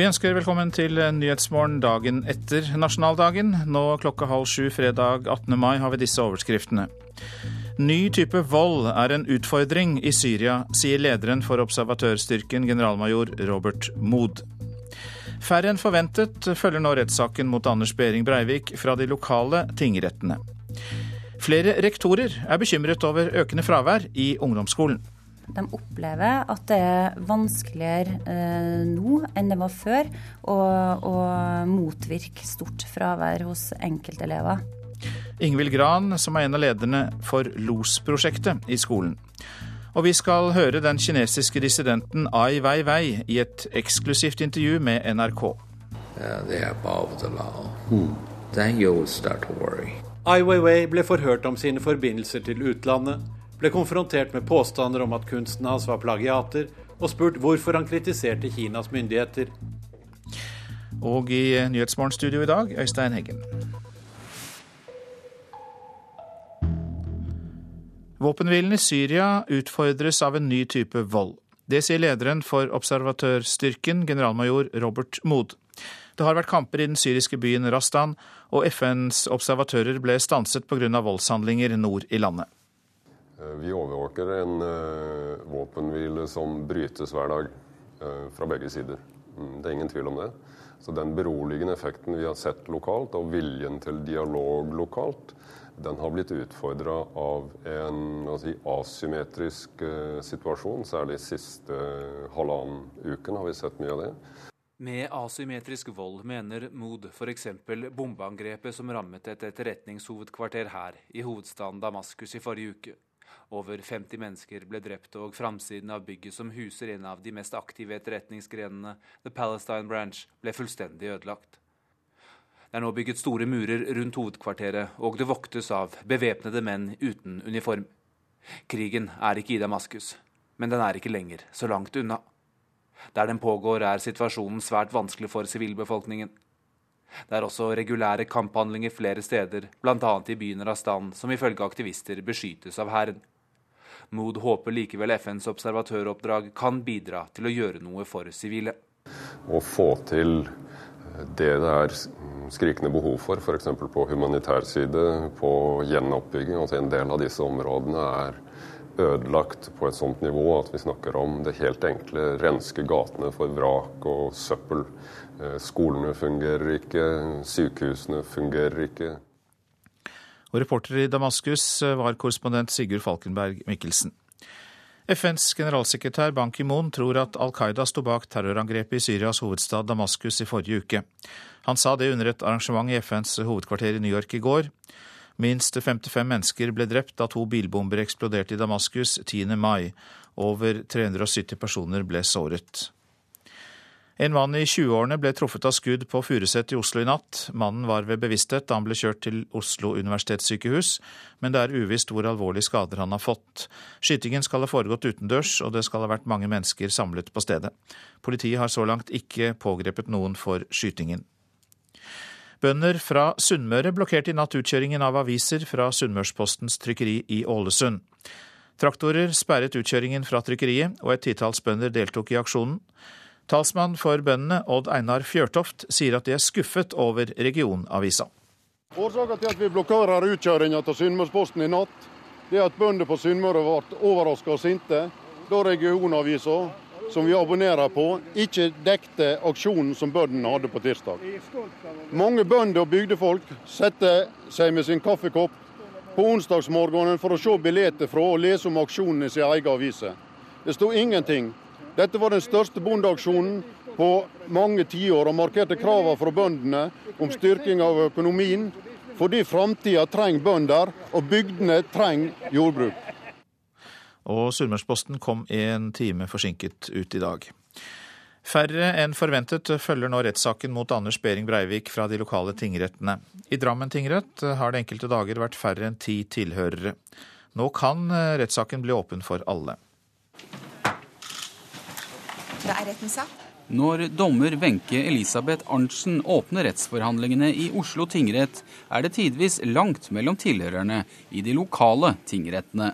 Vi ønsker velkommen til Nyhetsmorgen dagen etter nasjonaldagen. Nå klokka halv sju fredag 18. mai har vi disse overskriftene. Ny type vold er en utfordring i Syria, sier lederen for observatørstyrken, generalmajor Robert Mood. Færre enn forventet følger nå rettssaken mot Anders Behring Breivik fra de lokale tingrettene. Flere rektorer er bekymret over økende fravær i ungdomsskolen. De opplever at det er vanskeligere eh, nå enn det var før å, å motvirke stort fravær hos enkeltelever. Ingvild Gran, som er en av lederne for LOS-prosjektet i skolen. Og vi skal høre den kinesiske dissidenten Ai Weiwei i et eksklusivt intervju med NRK. Ai Weiwei ble forhørt om sine forbindelser til utlandet, ble konfrontert med påstander om at kunsten hans var plagiater, og spurt hvorfor han kritiserte Kinas myndigheter. Og i Nyhetsmorgenstudio i dag, Øystein Heggen. Våpenhvilen i Syria utfordres av en ny type vold. Det sier lederen for observatørstyrken, generalmajor Robert Mood. Det har vært kamper i den syriske byen Rastan, og FNs observatører ble stanset pga. voldshandlinger nord i landet. Eh, vi overvåker en uh, våpenhvile som brytes hver dag uh, fra begge sider. Mm, det er ingen tvil om det. Så den beroligende effekten vi har sett lokalt, og viljen til dialog lokalt, den har blitt utfordra av en si, asymmetrisk uh, situasjon. Særlig siste uh, halvannen uken har vi sett mye av det. Med asymmetrisk vold mener Mood f.eks. bombeangrepet som rammet et etterretningshovedkvarter her i hovedstaden Damaskus i forrige uke. Over 50 mennesker ble drept, og framsiden av bygget som huser en av de mest aktive etterretningsgrenene, The Palestine Branch, ble fullstendig ødelagt. Det er nå bygget store murer rundt hovedkvarteret, og det voktes av bevæpnede menn uten uniform. Krigen er ikke i Damaskus, men den er ikke lenger så langt unna. Der den pågår, er situasjonen svært vanskelig for sivilbefolkningen. Det er også regulære kamphandlinger flere steder, bl.a. i byen Rastan, som ifølge aktivister beskyttes av hæren. Mood håper likevel FNs observatøroppdrag kan bidra til å gjøre noe for sivile. Å få til det det er skrikende behov for, f.eks. på humanitær side, på gjenoppbygging. Altså en del av disse områdene er ødelagt på et sånt nivå at vi snakker om det helt enkle renske gatene for vrak og søppel. Eh, skolene fungerer ikke, sykehusene fungerer ikke. Og reporter i Damaskus eh, var korrespondent Sigurd Falkenberg Mikkelsen. FNs generalsekretær Ban Ki-moon tror at Al Qaida sto bak terrorangrepet i Syrias hovedstad Damaskus i forrige uke. Han sa det under et arrangement i FNs hovedkvarter i New York i går. Minst 55 mennesker ble drept da to bilbomber eksploderte i Damaskus 10. mai. Over 370 personer ble såret. En mann i 20-årene ble truffet av skudd på Furuset i Oslo i natt. Mannen var ved bevissthet da han ble kjørt til Oslo universitetssykehus, men det er uvisst hvor alvorlige skader han har fått. Skytingen skal ha foregått utendørs, og det skal ha vært mange mennesker samlet på stedet. Politiet har så langt ikke pågrepet noen for skytingen. Bønder fra Sunnmøre blokkerte i natt utkjøringen av aviser fra Sunnmørspostens trykkeri i Ålesund. Traktorer sperret utkjøringen fra trykkeriet, og et titalls bønder deltok i aksjonen. Talsmann for bøndene, Odd Einar Fjørtoft, sier at de er skuffet over regionavisa. Årsaken til at vi blokkerer utkjøringa av Sunnmørsposten i natt, det er at bønder på Sunnmøre ble overraska og sinte da regionavisa, som vi abonnerer på, ikke dekte aksjonen som bøndene hadde på tirsdag. Mange bønder og bygdefolk setter seg med sin kaffekopp på onsdagsmorgenen for å se billetter fra og lese om aksjonen i sin egen avise. Det sto ingenting dette var den største bondeaksjonen på mange tiår, og markerte kravene fra bøndene om styrking av økonomien. Fordi framtida trenger bønder, og bygdene trenger jordbruk. Og Sunnmørsposten kom en time forsinket ut i dag. Færre enn forventet følger nå rettssaken mot Anders Behring Breivik fra de lokale tingrettene. I Drammen tingrett har det enkelte dager vært færre enn ti tilhørere. Nå kan rettssaken bli åpen for alle. Er retten satt. Når dommer Wenche Elisabeth Arntzen åpner rettsforhandlingene i Oslo tingrett, er det tidvis langt mellom tilhørerne i de lokale tingrettene.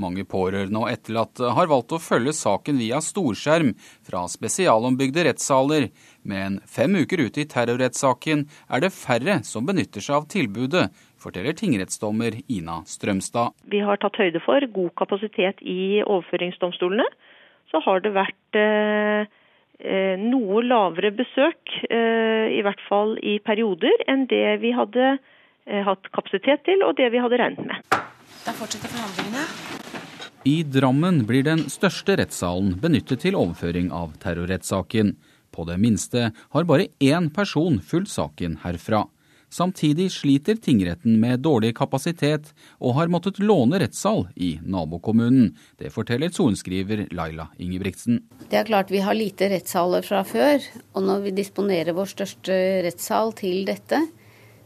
Mange pårørende og etterlatte har valgt å følge saken via storskjerm fra spesialombygde rettssaler, men fem uker ute i terrorrettssaken er det færre som benytter seg av tilbudet, forteller tingrettsdommer Ina Strømstad. Vi har tatt høyde for god kapasitet i overføringsdomstolene. Så har det vært eh, eh, noe lavere besøk, eh, i hvert fall i perioder, enn det vi hadde eh, hatt kapasitet til og det vi hadde regnet med. Da fortsetter forhandlingene. I Drammen blir den største rettssalen benyttet til overføring av terrorrettssaken. På det minste har bare én person fulgt saken herfra. Samtidig sliter tingretten med dårlig kapasitet og har måttet låne rettssal i nabokommunen. Det forteller sorenskriver Laila Ingebrigtsen. Det er klart vi har lite rettssaler fra før, og når vi disponerer vår største rettssal til dette,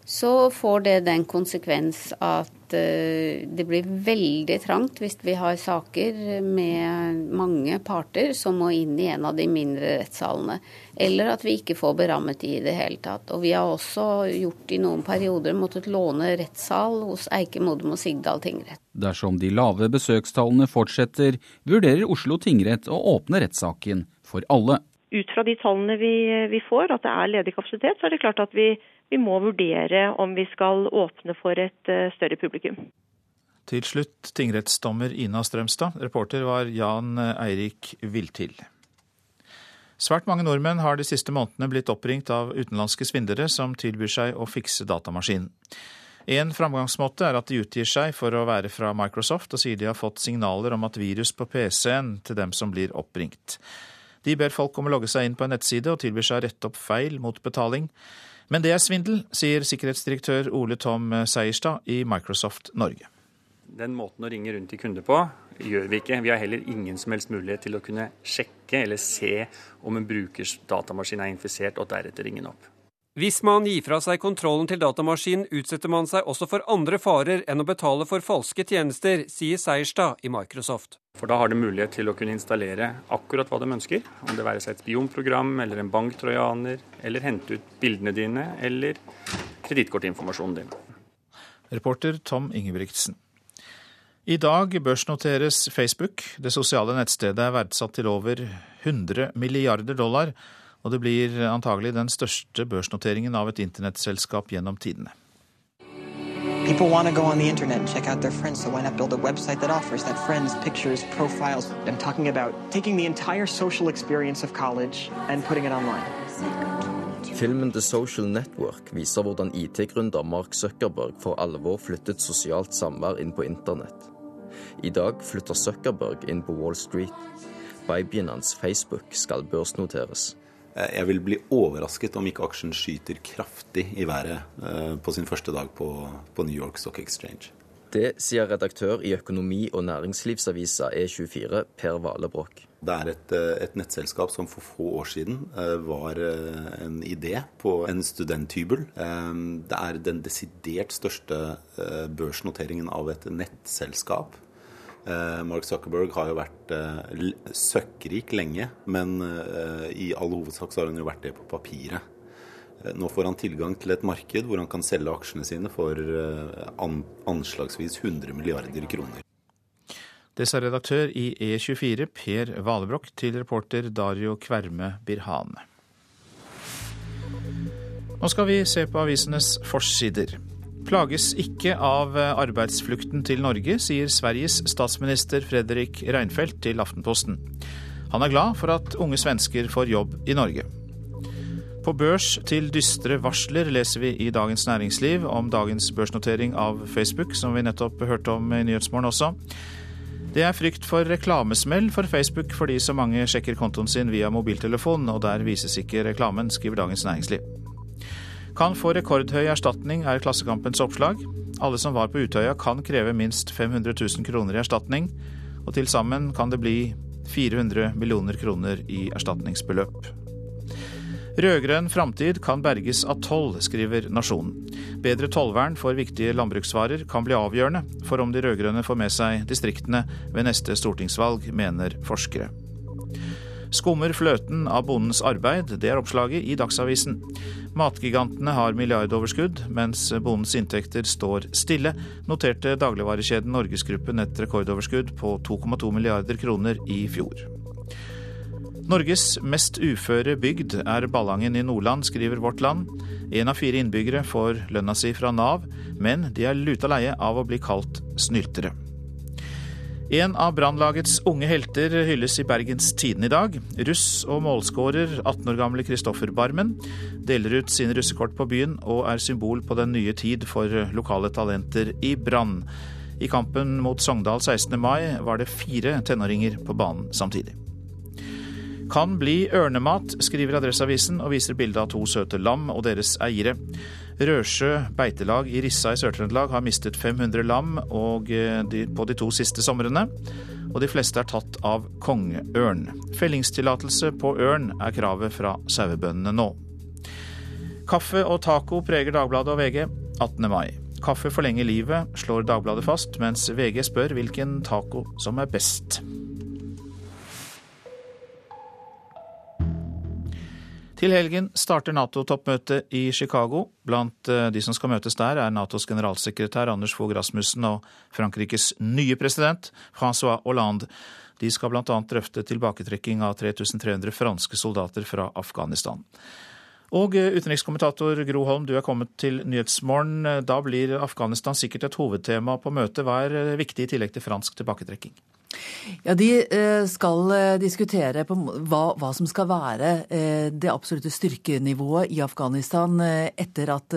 så får det den konsekvens at eh, det blir veldig trangt hvis vi har saker med mange parter som må inn i en av de mindre rettssalene. Eller at vi ikke får berammet de i det hele tatt. Og vi har også gjort i noen perioder måttet låne rettssal hos Eike Modum og Sigdal tingrett. Dersom de lave besøkstallene fortsetter, vurderer Oslo tingrett å åpne rettssaken for alle. Ut fra de tallene vi, vi får, at det er ledig kapasitet, så er det klart at vi, vi må vurdere om vi skal åpne for et uh, større publikum. Til slutt tingrettsdommer Ina Strømstad. Reporter var Jan Eirik Viltil. Svært mange nordmenn har de siste månedene blitt oppringt av utenlandske svindlere som tilbyr seg å fikse datamaskinen. En framgangsmåte er at de utgir seg for å være fra Microsoft, og sier de har fått signaler om at virus på PC-en til dem som blir oppringt. De ber folk om å logge seg inn på en nettside og tilbyr seg å rette opp feil mot betaling. Men det er svindel, sier sikkerhetsdirektør Ole Tom Seierstad i Microsoft Norge. Den måten å ringe rundt til kunder på gjør vi ikke. Vi har heller ingen som helst mulighet til å kunne sjekke eller se om en brukers datamaskin er infisert, og deretter ringe den opp. Hvis man gir fra seg kontrollen til datamaskinen, utsetter man seg også for andre farer enn å betale for falske tjenester, sier Seierstad i Microsoft. For da har de mulighet til å kunne installere akkurat hva de ønsker. Om det være seg et spionprogram eller en banktrojaner, eller hente ut bildene dine eller kredittkortinformasjonen din. Reporter Tom Ingebrigtsen. I dag børsnoteres Facebook. Det sosiale nettstedet er verdsatt til over 100 milliarder dollar, og det blir antagelig den største børsnoteringen av et internettselskap gjennom tidene. People want to go on the internet and check out their friends, so why not build a website that offers that friends, pictures, profiles? I'm talking about taking the entire social experience of college and putting it online. Filmen The Social Network viser hvordan IT-gründer Mark Zuckerberg for alvor flyttet sosialt samvær inn på internett. I dag flytter Zuckerberg inn på Wall Street. Babyen hans Facebook skal børsnoteres. Jeg vil bli overrasket om ikke aksjen skyter kraftig i været på sin første dag på, på New York Stock Exchange. Det sier redaktør i økonomi- og næringslivsavisa E24, Per Valebrokk. Det er et, et, nettselskap som for få år siden var en idé på en studenthybel. Det er den desidert største børsnoteringen av et nettselskap. Mark Zuckerberg har jo vært søkkrik lenge, men i all hovedsak så har han jo vært det på papiret. Nå får han tilgang til et marked hvor han kan selge aksjene sine for anslagsvis 100 milliarder kroner. Det sa redaktør i E24 Per Valebrokk til reporter Dario Kverme Birhane. Nå skal vi se på avisenes forsider. Plages ikke av arbeidsflukten til Norge, sier Sveriges statsminister Fredrik Reinfeldt til Aftenposten. Han er glad for at unge svensker får jobb i Norge. På børs til dystre varsler leser vi i Dagens Næringsliv om dagens børsnotering av Facebook, som vi nettopp hørte om i Nyhetsmorgen også. Det er frykt for reklamesmell for Facebook fordi så mange sjekker kontoen sin via mobiltelefon, og der vises ikke reklamen, skriver Dagens Næringsliv. Kan få rekordhøy erstatning, er Klassekampens oppslag. Alle som var på Utøya kan kreve minst 500 000 kroner i erstatning, og til sammen kan det bli 400 millioner kroner i erstatningsbeløp. Rød-grønn framtid kan berges av toll, skriver Nasjonen. Bedre tollvern for viktige landbruksvarer kan bli avgjørende for om de rød-grønne får med seg distriktene ved neste stortingsvalg, mener forskere. Skummer fløten av bondens arbeid, det er oppslaget i Dagsavisen. Matgigantene har milliardoverskudd, mens bondens inntekter står stille, noterte dagligvarekjeden Norgesgruppen et rekordoverskudd på 2,2 milliarder kroner i fjor. Norges mest uføre bygd er Ballangen i Nordland, skriver Vårt Land. Én av fire innbyggere får lønna si fra Nav, men de er luta leie av å bli kalt snyltere. En av Brannlagets unge helter hylles i Bergens Tiden i dag. Russ og målskårer 18 år gamle Kristoffer Barmen deler ut sine russekort på byen og er symbol på den nye tid for lokale talenter i Brann. I kampen mot Sogndal 16. mai var det fire tenåringer på banen samtidig. Kan bli ørnemat, skriver Adresseavisen og viser bilde av to søte lam og deres eiere. Rørsjø beitelag i Rissa i Sør-Trøndelag har mistet 500 lam eh, de, på de to siste somrene, og de fleste er tatt av kongeørn. Fellingstillatelse på ørn er kravet fra sauebøndene nå. Kaffe og taco preger Dagbladet og VG 18. mai. Kaffe forlenger livet, slår Dagbladet fast, mens VG spør hvilken taco som er best. Til helgen starter Nato-toppmøtet i Chicago. Blant eh, de som skal møtes der, er Natos generalsekretær Anders Fogh Rasmussen og Frankrikes nye president Francois Hollande. De skal bl.a. drøfte tilbaketrekking av 3300 franske soldater fra Afghanistan. Og eh, utenrikskommentator Gro Holm, du er kommet til Nyhetsmorgen. Da blir Afghanistan sikkert et hovedtema på møtet. Hva er eh, viktig i tillegg til fransk tilbaketrekking? Ja, De eh, skal eh, diskutere hva, hva, som skal være eh, det absolutte styrkenivået i Afghanistan etter at,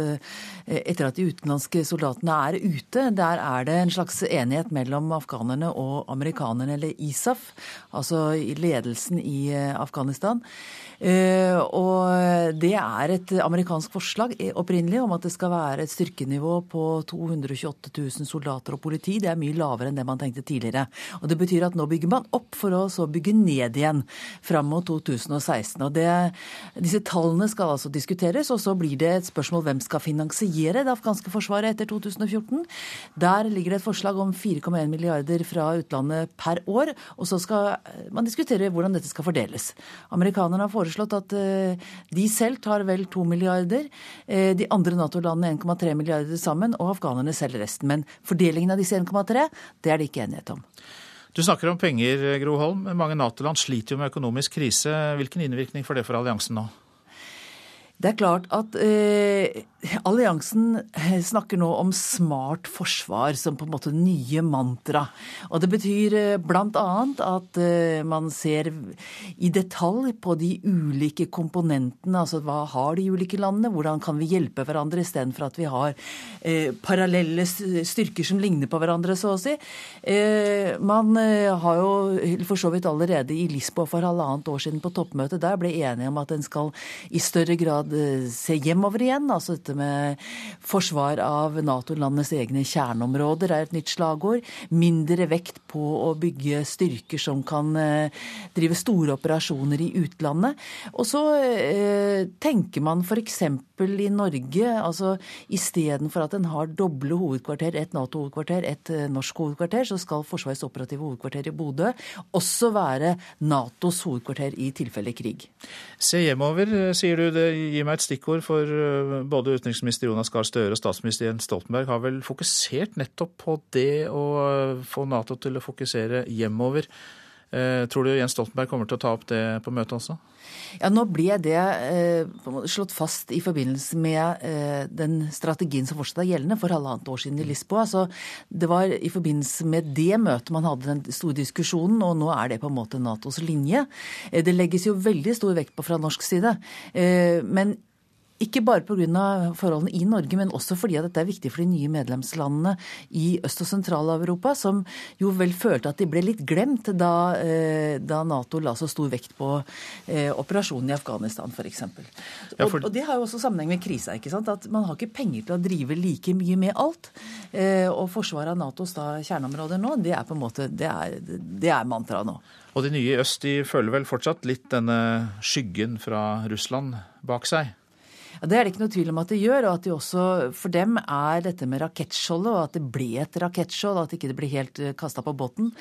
etter at de utenlandske soldatene er ute. Der er det en slags enighet mellom afghanerne og amerikanerne, eller ISAF, altså ledelsen i Afghanistan. Og det er et amerikansk forslag opprinnelig om at det skal være et styrkenivå på 228 000 soldater og politi. Det er mye lavere enn det man tenkte tidligere. Og det betyr at nå bygger man opp for å så bygge ned igjen fram mot 2016. Og det, disse tallene skal altså diskuteres, og så blir det et spørsmål hvem skal finansiere det afghanske forsvaret etter 2014. Der ligger det et forslag om 4,1 milliarder fra utlandet per år, og så skal man diskutere hvordan dette skal fordeles. Amerikanerne har foreslått at eh, de selv tar vel 2 milliarder, eh, de andre Nato-landene 1,3 milliarder sammen, og afghanerne selv resten. Men fordelingen av disse 1,3, det er det ikke enighet om. Du snakker om penger, Gro Holm. Mange Nato-land sliter jo med økonomisk krise. Hvilken innvirkning får det for alliansen nå? Det er klart at eh, alliansen snakker nå om smart forsvar som på en måte nye mantra. Og det betyr eh, bl.a. at eh, man ser i detalj på de ulike komponentene. Altså hva har de ulike landene, hvordan kan vi hjelpe hverandre istedenfor at vi har eh, parallelle styrker som ligner på hverandre, så å si. Eh, man eh, har jo for så vidt allerede i Lisboa for halvannet år siden på toppmøtet der ble enige om at en skal i større grad grad eh, se hjemover igjen. Altså dette med forsvar av Nato-landenes egne kjerneområder er et nytt slagord. Mindre vekt på å bygge styrker som kan eh, drive store operasjoner i utlandet. Og så eh, tenker man f.eks. i Norge, altså istedenfor at en har doble hovedkvarter, et Nato-hovedkvarter, et norsk hovedkvarter, så skal Forsvarets operative hovedkvarter i Bodø også være Natos hovedkvarter i tilfelle krig. Se hjemover, sier du. Det gi meg et stikkord, for eh, både utenriksminister Jonas Gahr Støre og statsminister Jens Stoltenberg har vel fokusert nettopp på det å eh, få Nato til å fokusere hjemover. Eh, tror du Jens Stoltenberg kommer til å ta opp det på møtet også? Ja, Nå ble det eh, slått fast i forbindelse med eh, den strategien som fortsatt er gjeldende for halvannet år siden i Lisboa. Så det var i forbindelse med det møtet man hadde den store diskusjonen, og nå er det på en måte Natos linje. Eh, det legges jo veldig stor vekt på fra norsk side. Eh, men ikke bare pga. forholdene i Norge, men også fordi at dette er viktig for de nye medlemslandene i Øst- og Sentral-Europa, som jo vel følte at de ble litt glemt da, eh, da Nato la så stor vekt på eh, operasjonen i Afghanistan f.eks. Ja, for... og, og det har jo også sammenheng med krisa. ikke sant? At Man har ikke penger til å drive like mye med alt. Eh, og forsvaret av Natos da, kjerneområder nå, det er på en måte, det er, det er mantraet nå. Og de nye i øst de føler vel fortsatt litt denne skyggen fra Russland bak seg? Ja, Det er det ikke noe tvil om at det gjør. og at de også, For dem er dette med rakettskjoldet, og at det ble et rakettskjold, at ikke det blir helt eh, kasta på båten,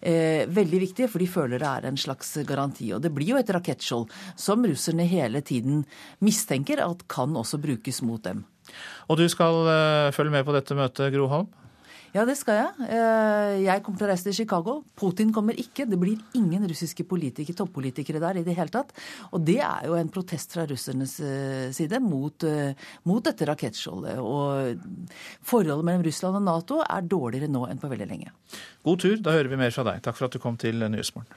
eh, veldig viktig. For de føler det er en slags garanti. Og det blir jo et rakettskjold som russerne hele tiden mistenker at kan også brukes mot dem. Og du skal uh, følge med på dette møtet, Gro Holm? Ja, det skal jeg. Eh, jeg kommer til å reise til Chicago. Putin kommer ikke. Det blir ingen russiske politikere, toppolitikere der i det hele tatt. Og det er jo en protest fra russernes eh, side mot, eh, mot dette rakettskjoldet. Og forholdet mellom Russland og Nato er dårligere nå enn på veldig lenge. God tur. Da hører vi mer fra deg. Takk for at du kom til Nyhetsmorgen.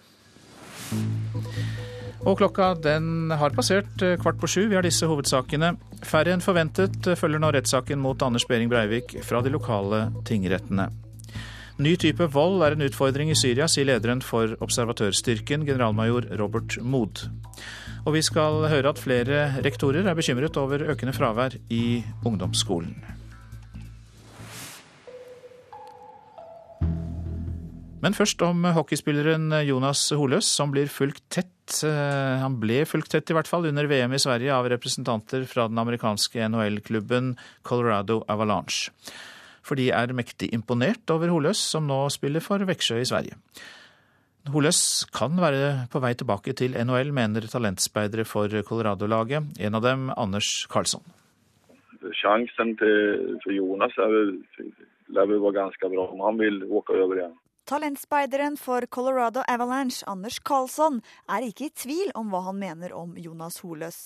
Og klokka den har passert eh, kvart på sju. Vi har disse hovedsakene. Færre enn forventet følger nå rettssaken mot Anders Behring Breivik fra de lokale tingrettene. Ny type vold er en utfordring i Syria, sier lederen for observatørstyrken, generalmajor Robert Mood. Og vi skal høre at flere rektorer er bekymret over økende fravær i ungdomsskolen. Men først om hockeyspilleren Jonas Holøs, som blir fulgt tett. Eh, han ble fulgt tett, i hvert fall, under VM i Sverige av representanter fra den amerikanske NHL-klubben Colorado Avalanche. For de er mektig imponert over Holøs, som nå spiller for Veksjø i Sverige. Holøs kan være på vei tilbake til NHL, mener talentspeidere for Colorado-laget. En av dem, Anders Karlsson. Sjansen til, for Jonas er vel, vel være ganske bra om han vil åke over igjen. Talentspeideren for Colorado Avalanche, Anders Karlsson, er ikke i tvil om hva han mener om Jonas Holøs.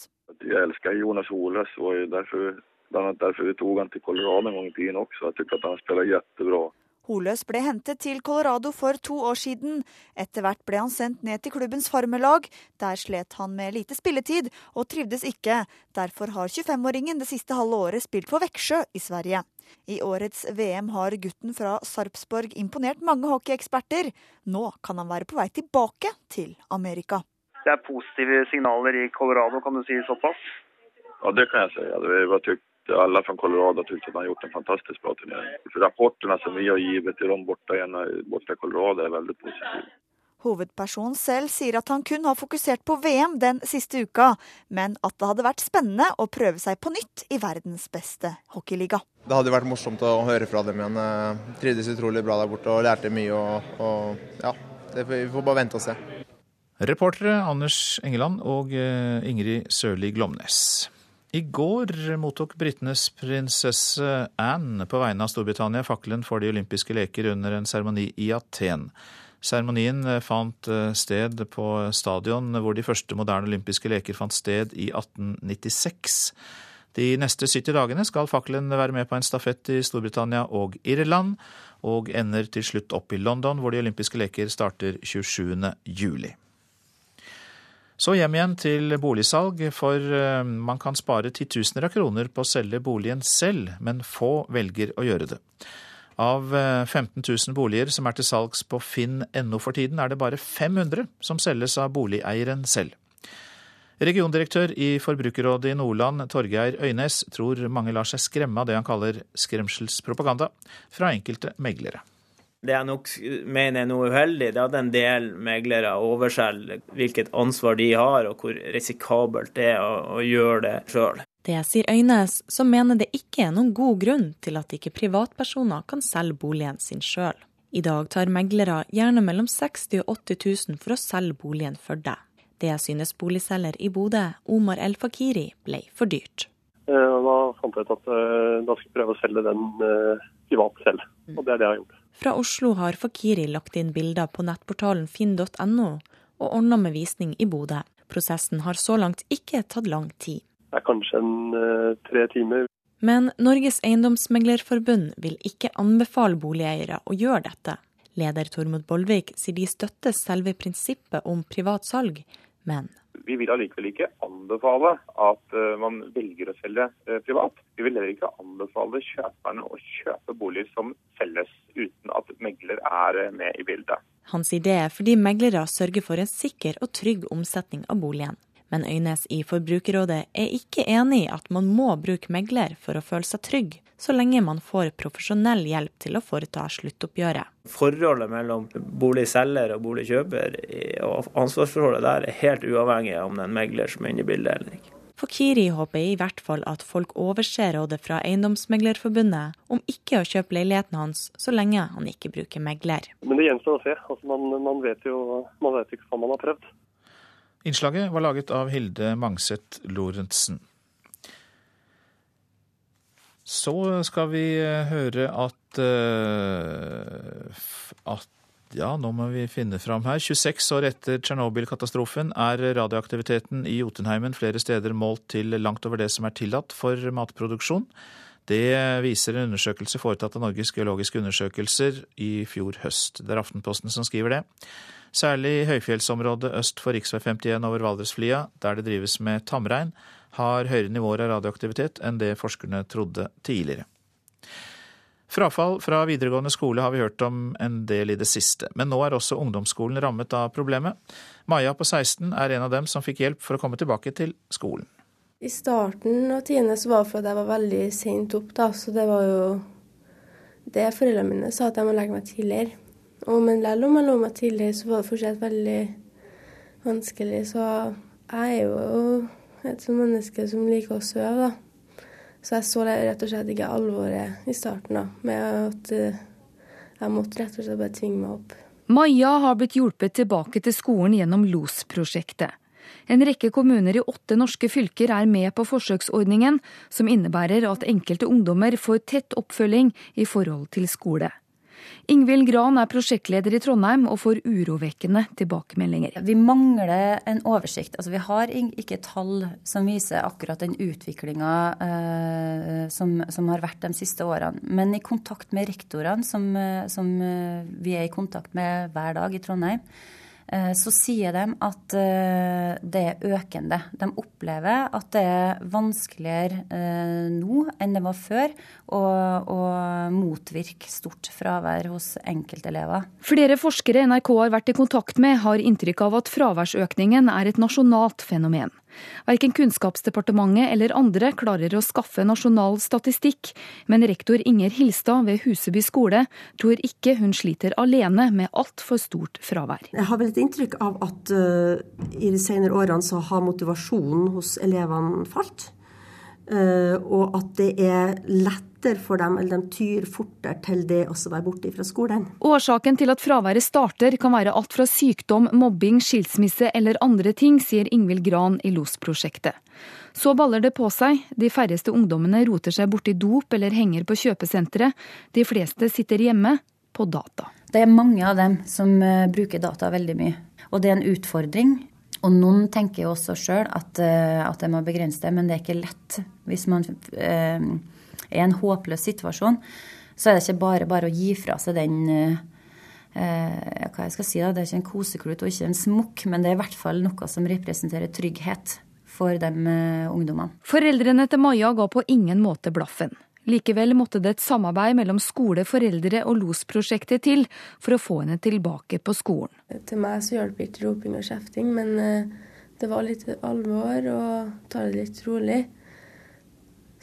Jeg elsker Jonas Holøs, og derfor, derfor vi tok han til Colorado en gang i tiden også. Jeg syns han spiller kjempebra. Holøs ble hentet til Colorado for to år siden. Etter hvert ble han sendt ned til klubbens farmelag. Der slet han med lite spilletid, og trivdes ikke. Derfor har 25-åringen det siste halve året spilt for Veksjø i Sverige. I årets VM har gutten fra Sarpsborg imponert mange hockeyeksperter. Nå kan han være på vei tilbake til Amerika. Det er positive signaler i Colorado, kan du si såpass? Ja, det kan jeg si. Det var tykt, alle fra Colorado at han har gjort en fantastisk bra turnering. Rapportene som vi har gitt til dem borte i Colorado, er veldig positive. Hovedpersonen selv sier at han kun har fokusert på VM den siste uka, men at det hadde vært spennende å prøve seg på nytt i verdens beste hockeyliga. Det hadde vært morsomt å høre fra dem igjen. Jeg trivdes utrolig bra der borte og lærte mye. Og, og ja, det, vi får bare vente og se. Reportere Anders Engeland og eh, Ingrid Sørli Glomnes. I går mottok britenes prinsesse Anne på vegne av Storbritannia fakkelen for de olympiske leker under en seremoni i Aten. Seremonien eh, fant eh, sted på stadion hvor de første moderne olympiske leker fant sted i 1896. De neste 70 dagene skal fakkelen være med på en stafett i Storbritannia og Irland, og ender til slutt opp i London, hvor de olympiske leker starter 27. juli. Så hjem igjen til boligsalg, for eh, man kan spare titusener av kroner på å selge boligen selv, men få velger å gjøre det. Av 15 eh, 000 boliger som er til salgs på finn.no for tiden, er det bare 500 som selges av boligeieren selv. Regiondirektør i Forbrukerrådet i Nordland, Torgeir Øynes, tror mange lar seg skremme av det han kaller skremselspropaganda fra enkelte meglere. Det jeg nok mener er noe uheldig, det er at en del meglere overselger hvilket ansvar de har, og hvor risikabelt det er å, gjøre det sjøl. Det sier Øynes, som mener det ikke er noen god grunn til at ikke privatpersoner kan selge boligen sin sjøl. I dag tar meglere gjerne mellom 60 og 80 000 for å selge boligen for deg. Det synes boligselger i Bodø, Omar El Fakiri, ble for dyrt. Eh, da fant jeg ut at eh, da skulle jeg prøve å selge den eh, privat selv, og det er det jeg har gjort. Fra Oslo har Fakiri lagt inn bilder på nettportalen finn.no og ordna med visning i Bodø. Prosessen har så langt ikke tatt lang tid. Det er kanskje en uh, tre timer. Men Norges Eiendomsmeglerforbund vil ikke anbefale boligeiere å gjøre dette. Leder Tormod Bollvik sier de støtter selve prinsippet om privat salg, men vi vil allikevel ikke anbefale at uh, man velger å selge uh, privat. Vi vil heller ikke anbefale kjøperne å kjøpe boliger som selges uten at megler er med i bildet. Hans idé er fordi meglere sørger for en sikker og trygg omsetning av boligen. Men Øynes i Forbrukerrådet er ikke enig i at man må bruke megler for å føle seg trygg, så lenge man får profesjonell hjelp til å foreta sluttoppgjøret. Forholdet mellom boligselger og boligkjøper og ansvarsforholdet der er helt uavhengig av om det er en megler som er inne i bildet eller ikke. Fakiri håper i hvert fall at folk overser rådet fra Eiendomsmeglerforbundet om ikke å kjøpe leiligheten hans så lenge han ikke bruker megler. Men det gjenstår å se. Altså, man, man, vet jo man vet ikke hva man har prøvd. Innslaget var laget av Hilde Mangseth Lorentzen. Så skal vi eh, høre at, eh, at ja, nå må vi finne fram her. 26 år etter Tsjernobyl-katastrofen er radioaktiviteten i Jotunheimen flere steder målt til langt over det som er tillatt for matproduksjon. Det viser en undersøkelse foretatt av Norges geologiske undersøkelser i fjor høst. Det er Aftenposten som skriver det. Særlig i høyfjellsområdet øst for rv. 51 over Valdresflia, der det drives med tamrein, har høyere nivåer av radioaktivitet enn det forskerne trodde tidligere. Frafall fra videregående skole har vi hørt om en del i det siste, men nå er også ungdomsskolen rammet av problemet. Maja på 16 er en av dem som fikk hjelp for å komme tilbake til skolen. I starten av tiende så var det fordi jeg var veldig sent opp, da, så det var jo det foreldrene mine sa at jeg må legge meg tidligere. Og men selv om jeg lå meg tidligere, så var det fortsatt veldig vanskelig. Så jeg er jo et menneske som liker å sove, da. Så jeg så rett og slett ikke alvoret i starten da, med at eh, jeg måtte rett og slett bare tvinge meg opp. Maja har blitt hjulpet tilbake til skolen gjennom LOS-prosjektet. En rekke kommuner i åtte norske fylker er med på forsøksordningen, som innebærer at enkelte ungdommer får tett oppfølging i forhold til skole. Ingvild Gran er prosjektleder i Trondheim og får urovekkende tilbakemeldinger. Vi mangler en oversikt. Altså, vi har ikke tall som viser akkurat den utviklinga eh, som, som, har vært de siste årene. Men i kontakt med rektorene, som, eh, som eh, vi er i kontakt med hver dag i Trondheim, så sier de at eh, det er økende. De opplever at det er vanskeligere eh, nå enn det var før å, å motvirke stort fravær hos enkeltelever. Flere forskere NRK har vært i kontakt med, har inntrykk av at fraværsøkningen er et nasjonalt fenomen. Verken Kunnskapsdepartementet eller andre klarer å skaffe nasjonal statistikk, men rektor Inger Hilstad ved Huseby skole tror ikke hun sliter alene med altfor stort fravær. Jeg har vel et inntrykk av at uh, i de senere årene så har motivasjonen hos elevene falt. Uh, og at det er lett lettere for dem, eller de tyr fortere til det å være borte fra skolen. Årsaken til at fraværet starter kan være alt fra sykdom, mobbing, skilsmisse eller andre ting, sier Ingvild Gran i LOS-prosjektet. Så baller det på seg. De færreste ungdommene roter seg borti dop eller henger på kjøpesenteret. De fleste sitter hjemme på data. Det er mange av dem som eh, bruker data veldig mye. Og det er en utfordring. Og noen tenker jo også sjøl at, eh, at de må begrense det, men det er ikke lett hvis man eh, er en håpløs situasjon, så er det ikke bare bare å gi fra seg den eh, hva jeg skal si da, Det er ikke en koseklut og ikke en smokk, men det er i hvert fall noe som representerer trygghet for de eh, ungdommene. Foreldrene til Maja ga på ingen måte blaffen. Likevel måtte det et samarbeid mellom skole, foreldre og LOS-prosjektet til for å få henne tilbake på skolen. Til meg så hjalp ikke roping og kjefting, men eh, det var litt alvor og ta det litt rolig.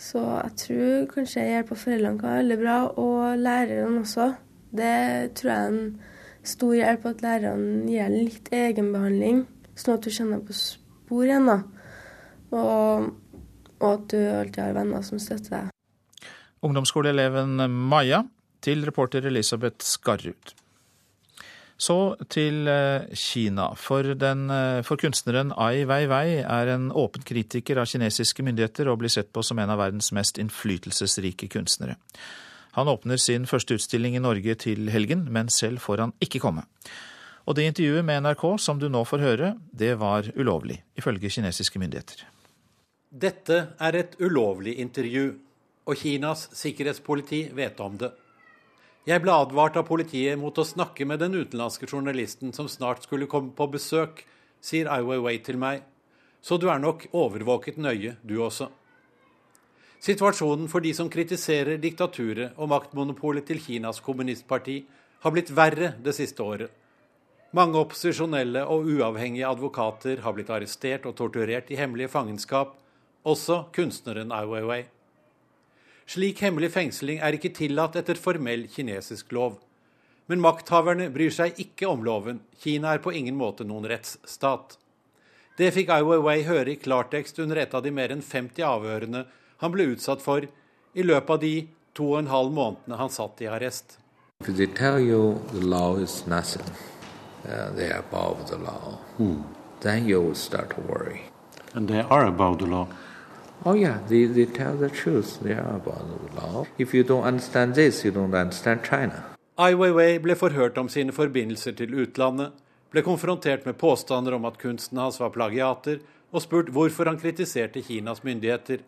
Så jeg tror kanskje hjelp av foreldrene kan være veldig bra, og lærerne også. Det tror jeg er en stor hjelp at lærerne gir litt egenbehandling, sånn at du kjenner på spor igjen. da. Og, og at du alltid har venner som støtter deg. Ungdomsskoleeleven Maja til reporter Elisabeth Skarrud. Så til eh, Kina. For, den, eh, for, kunstneren Ai Weiwei er en åpen kritiker av kinesiske myndigheter og blir sett på som en av verdens mest innflytelsesrike kunstnere. Han åpner sin første utstilling i Norge til helgen, men selv får han ikke komme. Og det intervjuet med NRK som du nå får høre, det var ulovlig, ifølge kinesiske myndigheter. Dette er et ulovlig intervju, og Kinas sikkerhetspoliti vet om det. Jeg ble advart av politiet mot å snakke med den utenlandske journalisten som snart skulle komme på besøk, sier Ai Weiwei til meg. Så du er nok overvåket nøye, du også. Situasjonen for de som kritiserer diktaturet og maktmonopolet til Kinas kommunistparti, har blitt verre det siste året. Mange opposisjonelle og uavhengige advokater har blitt arrestert og torturert i hemmelige fangenskap, også kunstneren Ai Weiwei. Slik hemmelig fengsling er ikke tillatt etter formell kinesisk lov. Men makthaverne bryr seg ikke om loven. Kina er på ingen måte noen rettsstat. Det fikk Ai Weiwei høre i klartekst under et av de mer enn 50 avhørene han ble utsatt for i løpet av de to og en halv månedene han satt i arrest. If they tell you the law is nothing, uh, they are above the law, Hmm. then you will start to worry. And they are above the law. Oh yeah, they, they tell the truth. They are above the law. If you don't understand this, you don't understand China. Ai Weiwei ble forhørt om sine forbindelser til utlandet, ble konfrontert med påstander om at kunsten hans var plagiater, og spurt hvorfor han kritiserte Kinas myndigheter.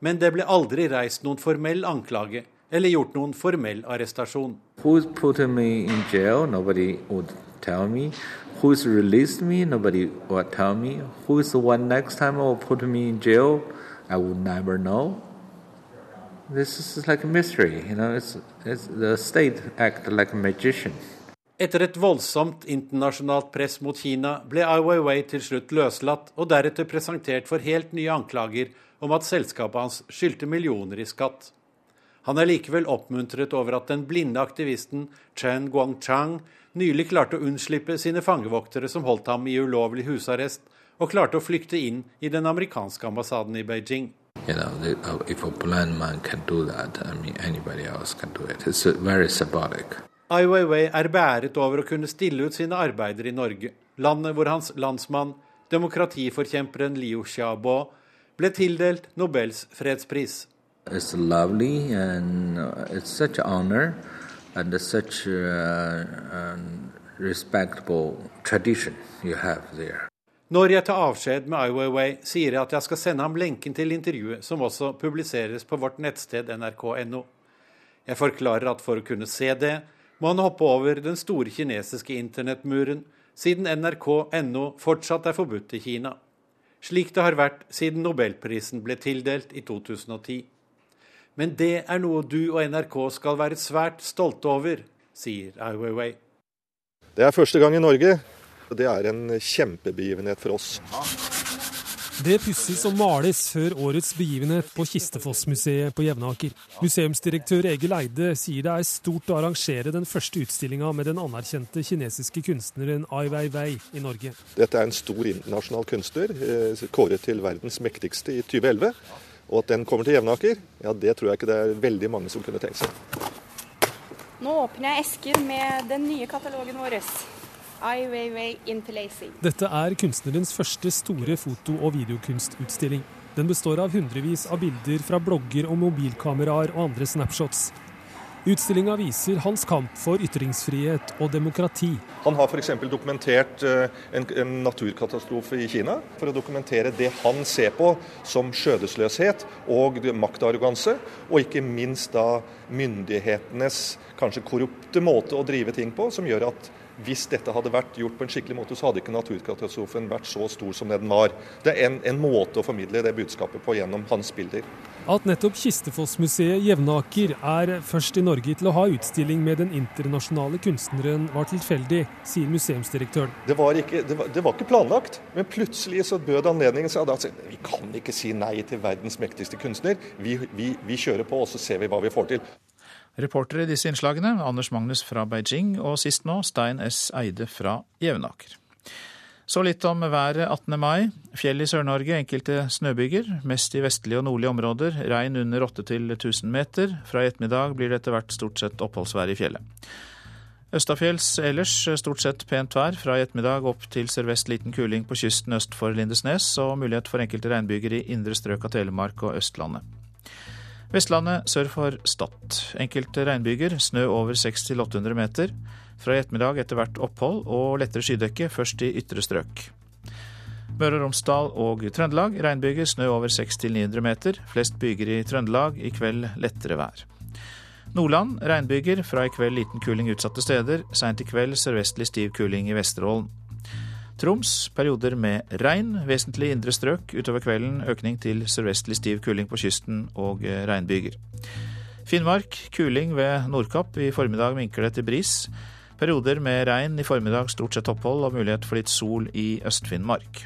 Men det ble aldri reist noen formell anklage eller gjort noen formell arrestasjon. Who's putting me in jail? Nobody would tell me. Who's released me? Nobody would tell me. Who's the one next time will put me in jail? I would never know. This is like a mystery, you know. It's, it's the state act like a magician. Etter et voldsomt internasjonalt press mot Kina ble Ai Weiwei til slutt løslatt og deretter presentert for helt nye anklager om at selskapet hans skyldte millioner i skatt. Han er likevel oppmuntret over at den blinde aktivisten Chen Guangchang nylig klarte å unnslippe sine fangevoktere som holdt ham i ulovlig husarrest, og klarte å flykte inn i den amerikanske ambassaden i Beijing. You know, the, uh, if a blind man can do that, I mean, anybody else can do it. It's uh. Ai Weiwei er beæret over å kunne stille ut sine arbeider i Norge, landet hvor hans landsmann, demokratiforkjemperen Liu Xiaobo, ble tildelt Nobels fredspris. It's lovely and uh, it's such an honor and such a um, respectable tradition you have there. Når jeg tar avskjed med Ai Weiwei, sier jeg at jeg skal sende ham lenken til intervjuet, som også publiseres på vårt nettsted nrk.no. Jeg forklarer at for å kunne se det, må han hoppe over den store kinesiske internettmuren, siden nrk.no fortsatt er forbudt i Kina. Slik det har vært siden nobelprisen ble tildelt i 2010. Men det er noe du og NRK skal være svært stolte over, sier Ai Weiwei. Det er første gang i Norge, det er en kjempebegivenhet for oss. Det pusses og males før årets begivenhet på Kistefossmuseet på Jevnaker. Museumsdirektør Egil Eide sier det er stort å arrangere den første utstillinga med den anerkjente kinesiske kunstneren Ai Weiwei i Norge. Dette er en stor internasjonal kunstner, eh, kåret til verdens mektigste i 2011. Og at den kommer til Jevnaker, ja det tror jeg ikke det er veldig mange som kunne tenkt seg. Nå åpner jeg esken med den nye katalogen vår. Ai Weiwei Interlacing. Dette er kunstnerens første store foto- og videokunstutstilling. Den består av hundrevis av bilder fra blogger og mobilkameraer og andre snapshots. Utstillinga viser hans kamp for ytringsfrihet og demokrati. Han har f.eks. dokumentert eh, en, en naturkatastrofe i Kina. For å dokumentere det han ser på som skjødesløshet og maktarroganse. Og ikke minst da myndighetenes kanskje korrupte måte å drive ting på, som gjør at hvis dette hadde vært gjort på en skikkelig måte, så hadde ikke naturkatastrofen vært så stor som det den var. Det er en, en måte å formidle det budskapet på gjennom hans bilder. At nettopp Kistefossmuseet Jevnaker er først i Norge til å ha utstilling med den internasjonale kunstneren, var tilfeldig, sier museumsdirektøren. Det var, ikke, det, var, det var ikke, planlagt, men plutselig så bød anledningen seg. Da vi kan ikke si nei til verdens mektigste kunstner. Vi, vi, vi kjører på, og så ser vi hva vi får til. Reportere i disse innslagene Anders Magnus fra Beijing og sist nå Stein S. Eide fra Jevnaker. Så litt om været 18. mai. Fjell i Sør-Norge, enkelte snøbyger. Mest i vestlige og nordlige områder. Regn under 8-1000 meter. Fra i ettermiddag blir det etter hvert stort sett oppholdsvær i fjellet. Østafjells ellers stort sett pent vær. Fra i ettermiddag opp til sørvest liten kuling på kysten øst for Lindesnes, og mulighet for enkelte regnbyger i indre strøk av Telemark og Østlandet. Vestlandet sør for Stad. Enkelte regnbyger, snø over 600-800 meter. Fra i ettermiddag etter hvert opphold og lettere skydekke, først i ytre strøk. Møre og Romsdal og Trøndelag regnbyger, snø over 600-900 meter. Flest byger i Trøndelag, i kveld lettere vær. Nordland regnbyger, fra i kveld liten kuling utsatte steder. Seint i kveld sørvestlig stiv kuling i Vesterålen. Troms perioder med regn, vesentlig indre strøk. Utover kvelden økning til sørvestlig stiv kuling på kysten og regnbyger. Finnmark kuling ved Nordkapp. I formiddag minker det til bris. Perioder med regn, i formiddag stort sett opphold og mulighet for litt sol i Øst-Finnmark.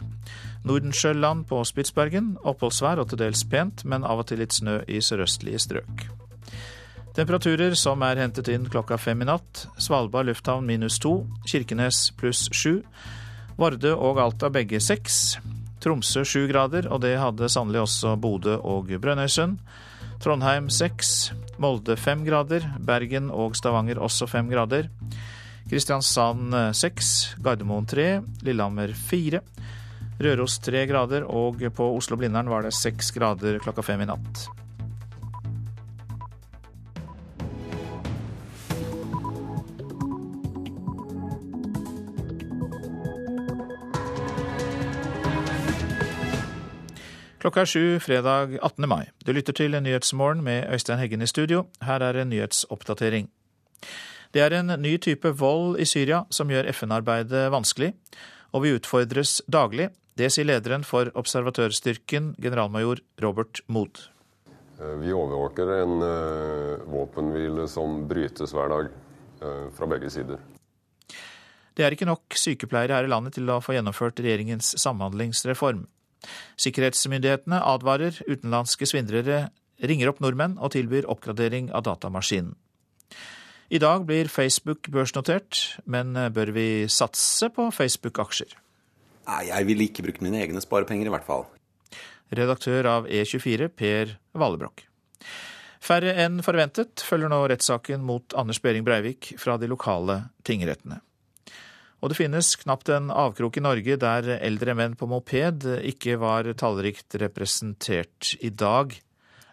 Nordensjøland på Spitsbergen oppholdsvær og til dels pent, men av og til litt snø i sørøstlige strøk. Temperaturer som er hentet inn klokka fem i natt. Svalbard lufthavn minus to. Kirkenes pluss sju. Vardø og Alta begge seks. Tromsø sju grader, og det hadde sannelig også Bodø og Brønnøysund. Trondheim seks. Molde fem grader. Bergen og Stavanger også fem grader. Kristiansand seks. Gardermoen tre. Lillehammer fire. Røros tre grader, og på Oslo-Blindern var det seks grader klokka fem i natt. Klokka er sju fredag 18. mai. Du lytter til Nyhetsmorgen med Øystein Heggen i studio. Her er en nyhetsoppdatering. Det er en ny type vold i Syria som gjør FN-arbeidet vanskelig, og vi utfordres daglig. Det sier lederen for observatørstyrken, generalmajor Robert Mood. Vi overvåker en uh, våpenhvile som brytes hver dag uh, fra begge sider. Det er ikke nok sykepleiere her i landet til å få gjennomført regjeringens samhandlingsreform. Sikkerhetsmyndighetene advarer utenlandske svindlere ringer opp nordmenn og tilbyr oppgradering av datamaskinen. I dag blir Facebook børsnotert, men bør vi satse på Facebook-aksjer? Nei, jeg ville ikke brukt mine egne sparepenger, i hvert fall. Redaktør av E24, Per Vallebrokk. Færre enn forventet følger nå rettssaken mot Anders Behring Breivik fra de lokale tingrettene. Og det finnes knapt en avkrok i Norge der eldre menn på moped ikke var tallrikt representert. I dag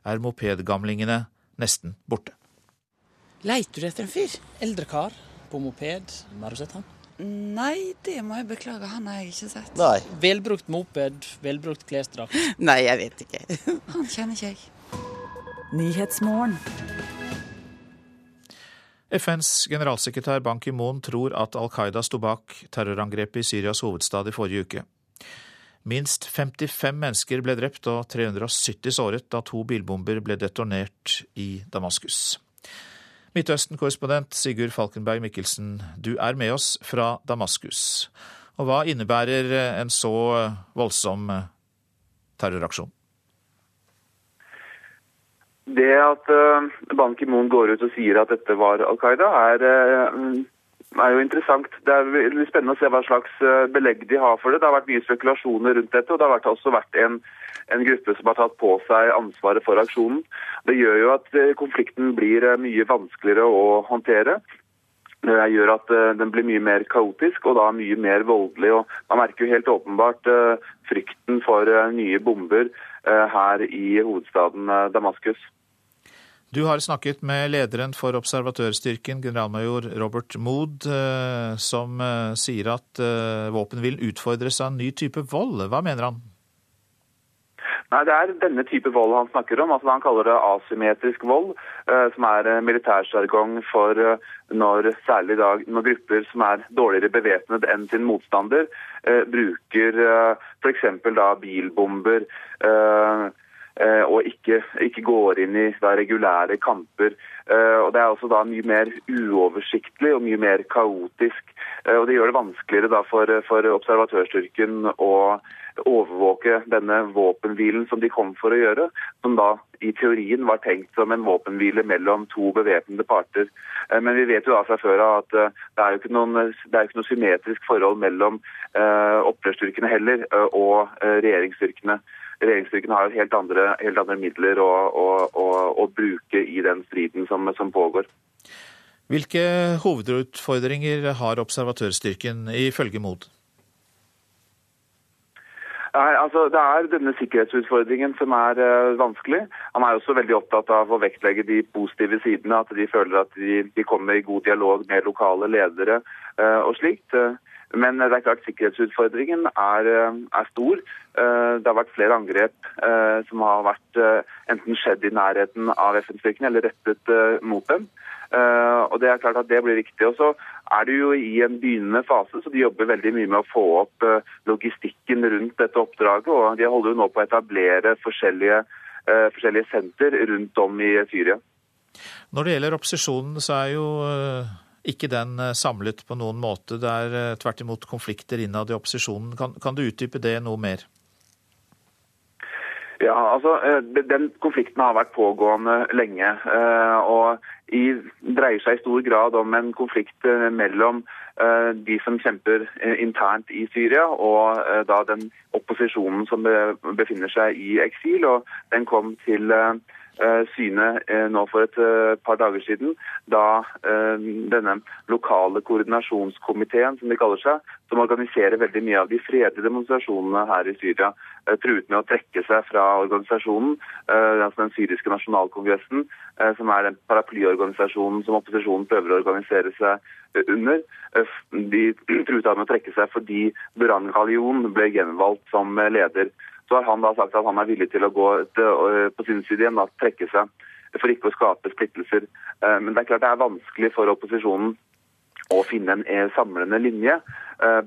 er mopedgamlingene nesten borte. Leiter du etter en fyr? Eldre kar på moped. Har du sett han? Nei, det må jeg beklage. Han har jeg ikke sett. Nei. Velbrukt moped, velbrukt klesdrakt. Nei, jeg vet ikke. Han kjenner ikke jeg. FNs generalsekretær Ban Ki-moon tror at Al Qaida sto bak terrorangrepet i Syrias hovedstad i forrige uke. Minst 55 mennesker ble drept og 370 såret da to bilbomber ble detonert i Damaskus. Midtøsten-korrespondent Sigurd Falkenberg Mikkelsen, du er med oss fra Damaskus. Og hva innebærer en så voldsom terroraksjon? Det at uh, Ban Ki-moon går ut og sier at dette var Al Qaida, er, uh, er, jo interessant. Det er veldig spennende å se hva slags uh, belegg de har for det. Det har vært mye spekulasjoner rundt dette, og det har også vært en, en gruppe som har tatt på seg ansvaret for aksjonen. Det gjør jo at konflikten blir mye vanskeligere å håndtere. Det gjør at den blir mye mer kaotisk og da mye mer voldelig. og Man merker jo helt åpenbart frykten for nye bomber her i hovedstaden Damaskus. Du har snakket med lederen for observatørstyrken, generalmajor Robert Mood, som sier at våpen vil utfordres av en ny type vold. Hva mener han? Nei, Det er denne type vold han snakker om. altså Han kaller det asymmetrisk vold, som er militærsjargong for når særlig da, når grupper som er dårligere bevæpnet enn sin motstander, bruker f.eks. bilbomber og ikke, ikke, går inn i da, regulære kamper. og Det er også da mye mer uoversiktlig og mye mer kaotisk. og Det gjør det vanskeligere da, for, for observatørstyrken å overvåke denne våpenhvilen som de kom for å gjøre, som da i teorien var tenkt som en våpenhvile mellom to bevæpnede parter. Men vi vet jo da fra før av at det er jo ikke noen, er ikke noe symmetrisk forhold mellom uh, opprørsstyrkene heller og regjeringsstyrkene. regjeringsstyrkene har har helt andre, helt andre midler å, å, å, å, bruke i den striden som, som, pågår. Hvilke hovedutfordringer har observatørstyrken ifølge MOD? Nei, altså Det er denne sikkerhetsutfordringen som er uh, vanskelig. Han er også veldig opptatt av å vektlegge de positive sidene. At de føler at de, de kommer i god dialog med lokale ledere uh, og slikt. Men det er klart sikkerhetsutfordringen er, er, stor. Det har vært flere angrep som har vært enten skjedd i nærheten av FN-styrkene eller rettet mot dem. Og Det er klart at det blir viktig. Og så er det jo i en begynnende fase, så de jobber veldig mye med å få opp logistikken rundt dette oppdraget. Og de holder jo nå på å etablere forskjellige, forskjellige senter rundt om i Syria. Når det gjelder opposisjonen, så er jo ikke den samlet på noen måte. Det er tvert imot konflikter innad i opposisjonen. Kan, kan, du utdype det noe mer? Ja, altså Den konflikten har vært pågående lenge. og i, dreier seg i stor grad om en konflikt eh, mellom uh, de som kjemper uh, internt i Syria, og uh, da den opposisjonen som befinner seg i eksil. og Den kom til syne nå for et par dager siden, da denne lokale koordinasjonskomiteen, som de kaller seg, som organiserer veldig mye av de fredelige demonstrasjonene her i Syria, truet med å trekke seg fra organisasjonen, altså den syriske nasjonalkongressen, som er den paraplyorganisasjonen som opposisjonen prøver å organisere seg under. De truet med å trekke seg fordi Buran Galion ble gjenvalgt som leder. Så har han da sagt at han er villig til å gå til, på sin side igjen, da, trekke seg for ikke å skape splittelser. Men det er klart det er vanskelig for opposisjonen å finne en samlende linje.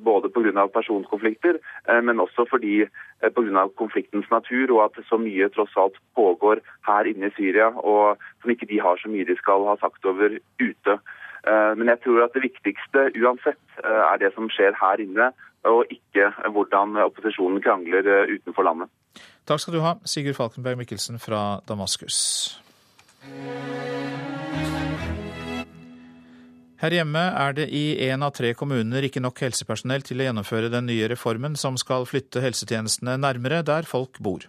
Både pga. personkonflikter, men også fordi pga. konfliktens natur og at så mye tross alt pågår her inne i Syria, og som ikke de har så mye de skal ha sagt over ute. Men jeg tror at det viktigste uansett er det som skjer her inne, og ikke hvordan opposisjonen krangler utenfor landet. Takk skal du ha, Sigurd Falkenberg Mikkelsen fra Damaskus. Her hjemme er det i én av tre kommuner ikke nok helsepersonell til å gjennomføre den nye reformen som skal flytte helsetjenestene nærmere der folk bor.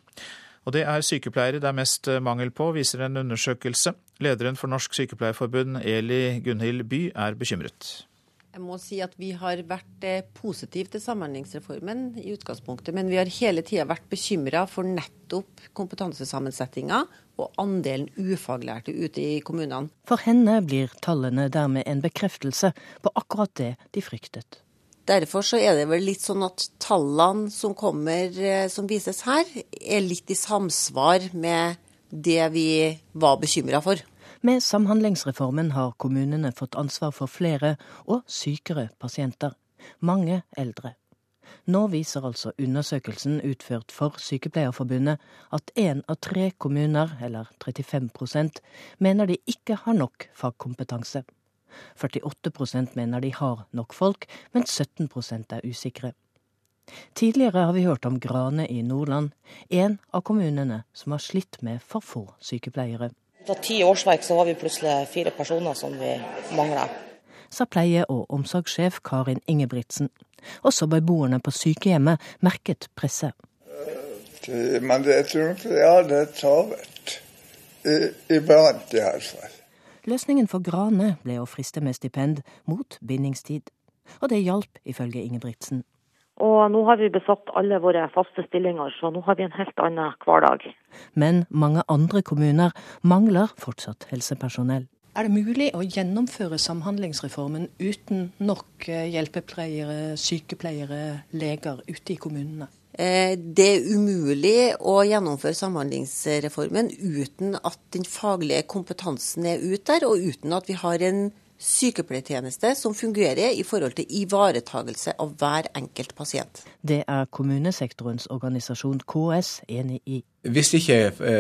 Og det er sykepleiere det er mest mangel på, viser en undersøkelse. Lederen for Norsk Sykepleierforbund, Eli Gunhild By, er bekymret. Jeg må si at Vi har vært positive til Samhandlingsreformen i utgangspunktet, men vi har hele tida vært bekymra for nettopp kompetansesammensetninga og andelen ufaglærte ute i kommunene. For henne blir tallene dermed en bekreftelse på akkurat det de fryktet. Derfor så er det vel litt sånn at tallene som kommer, som vises her, er litt i samsvar med det vi var bekymra for. Med Samhandlingsreformen har kommunene fått ansvar for flere og sykere pasienter. Mange eldre. Nå viser altså undersøkelsen utført for Sykepleierforbundet at én av tre kommuner, eller 35% mener de ikke har nok fagkompetanse. 48% mener de har nok folk, men 17% er usikre. Tidligere har vi hørt om Grane i Nordland, en av kommunene som har slitt med for få sykepleiere. På ti årsverk så har vi plutselig fire personer som vi mangler. Sa pleie- og omsorgssjef Karin Ingebrigtsen. Også beboerne på sykehjemmet merket presset. Men jeg tror nok ja, det travelt. Iblant, i hvert fall. Løsningen for Grane ble å friste med stipend mot bindingstid. Og det hjalp, ifølge Ingebrigtsen. Og nå har vi besatt alle våre faste stillinger, så nå har vi en helt annen hverdag. Men mange andre kommuner mangler fortsatt helsepersonell. Er det mulig å gjennomføre Samhandlingsreformen uten nok hjelpepleiere, sykepleiere, leger ute i kommunene? Det er umulig å gjennomføre Samhandlingsreformen uten at den faglige kompetansen er ute der, og uten at vi har en sykepleiertjeneste som fungerer i forhold til ivaretagelse av hver enkelt pasient. Det er kommunesektorens organisasjon KS enig i. Hvis ikke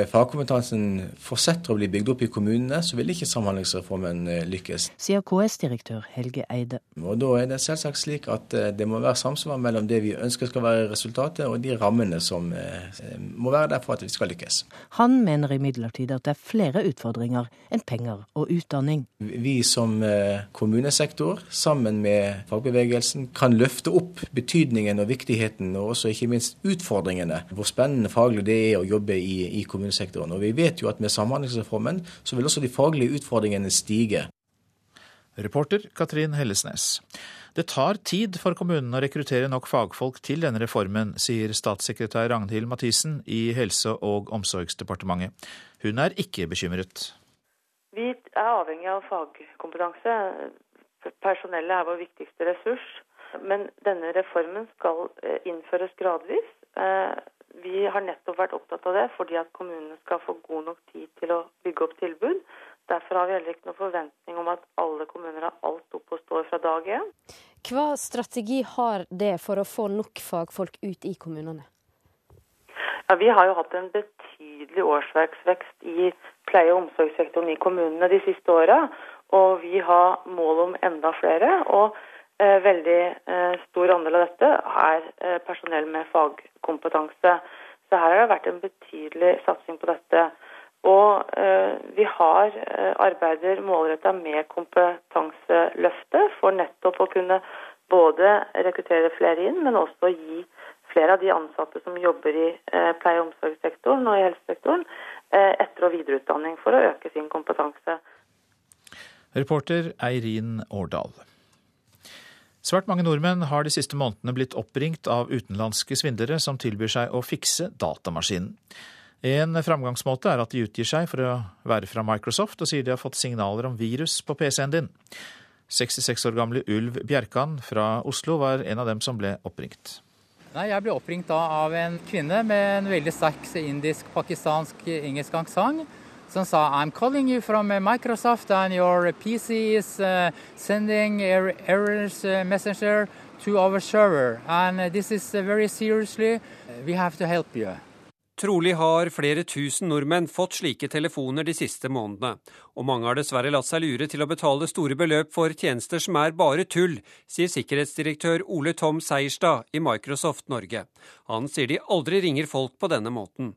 fagkompetansen fortsetter å bli bygd opp i kommunene, så vil ikke Samhandlingsreformen lykkes. Sier KS-direktør Helge Eide. Og Da er det selvsagt slik at det må være samsvar mellom det vi ønsker skal være resultatet, og de rammene som må være der for at vi skal lykkes. Han mener imidlertid at det er flere utfordringer enn penger og utdanning. Vi som kommunesektor, sammen med fagbevegelsen, kan løfte opp betydningen og viktigheten, og også ikke minst utfordringene. Hvor spennende faglig det er å jobbe i, i kommunesektoren. Og vi vet jo at med Samhandlingsreformen så vil også de faglige utfordringene stige. Reporter Katrin Hellesnes. Det tar tid for kommunene å rekruttere nok fagfolk til denne reformen, sier statssekretær Ragnhild Mathisen i Helse- og omsorgsdepartementet. Hun er ikke bekymret. Vi er avhengig av fagkompetanse. Personellet er vår viktigste ressurs. Men denne reformen skal innføres gradvis. Vi har nettopp vært opptatt av det fordi at kommunene skal få god nok tid til å bygge opp tilbud. Derfor har vi heller ikke noen forventning om at alle kommuner har alt oppe og står fra dag én. Hva strategi har det for å få nok fagfolk ut i kommunene? Ja, vi har jo hatt en betydelig årsverksvekst i pleie- og omsorgssektoren i kommunene de siste åra. Og vi har mål om enda flere. og veldig eh, stor andel av dette er eh, personell med fagkompetanse. Så her har det vært en betydelig satsing på dette. Og vi har arbeider målretta med kompetanseløftet for nettopp å kunne både rekruttere flere inn, men også gi flere av de ansatte som jobber i pleie- og omsorgssektoren og i helsesektoren, etter- og videreutdanning for å øke sin kompetanse. Reporter Eirin Årdal. Svært mange nordmenn har de siste månedene blitt oppringt av utenlandske svindlere som tilbyr seg å fikse datamaskinen. En framgangsmåte er at de utgir seg for å være fra Microsoft og sier de har fått signaler om virus på PC-en din. 66 år gamle Ulv Bjerkan fra Oslo var en av dem som ble oppringt. Nei, jeg ble oppringt av en kvinne med en veldig sterk indisk, pakistansk, engelsk aksent som sa I'm calling you from uh, Microsoft and your PC is uh, sending er errors messenger to our server. And this is very seriously. We have to help you. Trolig har flere tusen nordmenn fått slike telefoner de siste månedene, og mange har dessverre latt seg lure til å betale store beløp for tjenester som er bare tull, sier sikkerhetsdirektør Ole Tom Seierstad i Microsoft Norge. Han sier de aldri ringer folk på denne måten.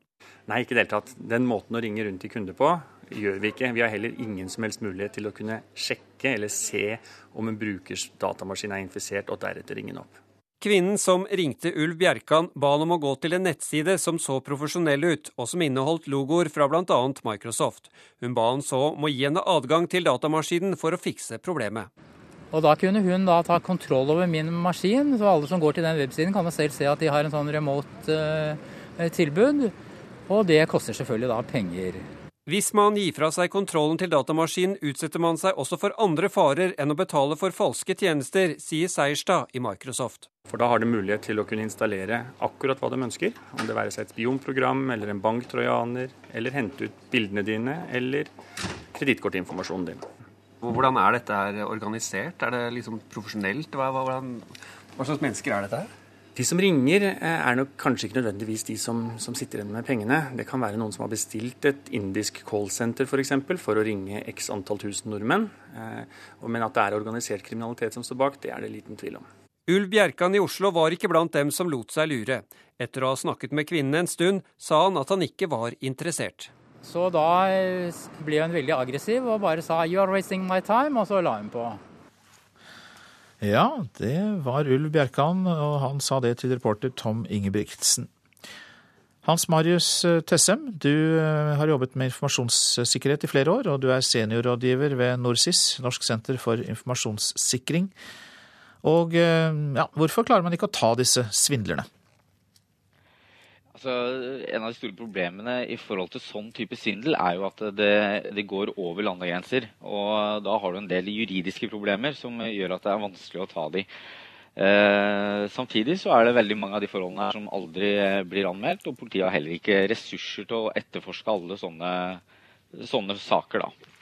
Nei, ikke i det hele tatt. Den måten å ringe rundt til kunder på gjør vi ikke. Vi har heller ingen som helst mulighet til å kunne sjekke eller se om en brukers datamaskin er infisert, og deretter ringe den opp. Kvinnen som ringte Ulv Bjerkan, ba han om å gå til en nettside som så profesjonell ut, og som inneholdt logoer fra bl.a. Microsoft. Hun ba han så om å gi henne adgang til datamaskinen for å fikse problemet. Og Da kunne hun da ta kontroll over min maskin, så alle som går til den websiden kan selv se at de har en sånn remote uh, tilbud. Og det koster selvfølgelig da penger. Hvis man gir fra seg kontrollen til datamaskinen, utsetter man seg også for andre farer enn å betale for falske tjenester, sier Seierstad i Microsoft. For da har de mulighet til å kunne installere akkurat hva de ønsker. Om det være seg et spionprogram eller en banktrojaner, eller hente ut bildene dine eller kredittkortinformasjonen din. Hvordan er dette organisert? Er det liksom profesjonelt? Hva, hva, hva slags mennesker er dette her? De som ringer, eh, er nok kanskje ikke nødvendigvis de som, som sitter igjen med pengene. Det kan være noen som har bestilt et indisk callsenter f.eks. For, for å ringe x antall tusen nordmenn. Eh, men at det er organisert kriminalitet som står bak, det er det liten tvil om. Ulv Bjerkan i Oslo var ikke blant dem som lot seg lure. Etter å ha snakket med kvinnen en stund, sa han at han ikke var interessert. Så da eh, ble hun veldig aggressiv og bare sa 'you are wasting my time', og så la hun på. Ja, det var Ulv Bjerkan, og han sa det til reporter Tom Ingebrigtsen. Hans Marius eh, Tessem, du eh, har jobbet med informasjonssikkerhet i flere år, og du er seniorrådgiver ved NorSIS, Norsk senter for informasjonssikring. Og eh, ja, hvorfor klarer man ikke å ta disse svindlerne? Altså, en av de store problemene i forhold til sånn type svindel er jo at det, det, går over landegrenser. Og da har du en del juridiske problemer som gjør at det er vanskelig å ta de. Eh, samtidig så er det veldig mange av de forholdene her som aldri blir anmeldt, og politiet har heller ikke ressurser til å etterforske alle sånne, sånne saker. da.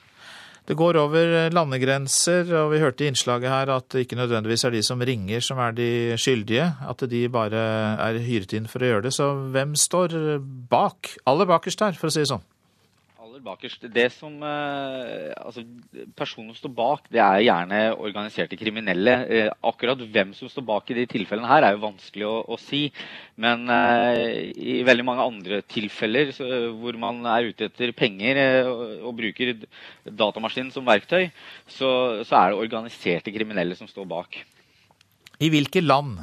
Det går over landegrenser, og vi hørte i innslaget her at det ikke nødvendigvis er de som ringer som er de skyldige, at de bare er hyret inn for å gjøre det. Så hvem står bak? Aller bakerst her, for å si det sånn bakerst. Det som eh, altså, Personen som står bak, det er gjerne organiserte kriminelle. Eh, akkurat hvem som står bak i de tilfellene her, er jo vanskelig å, å si. Men eh, i veldig mange andre tilfeller så, hvor man er ute etter penger og, og bruker datamaskinen som verktøy, så, så er det organiserte kriminelle som står bak. I hvilke land?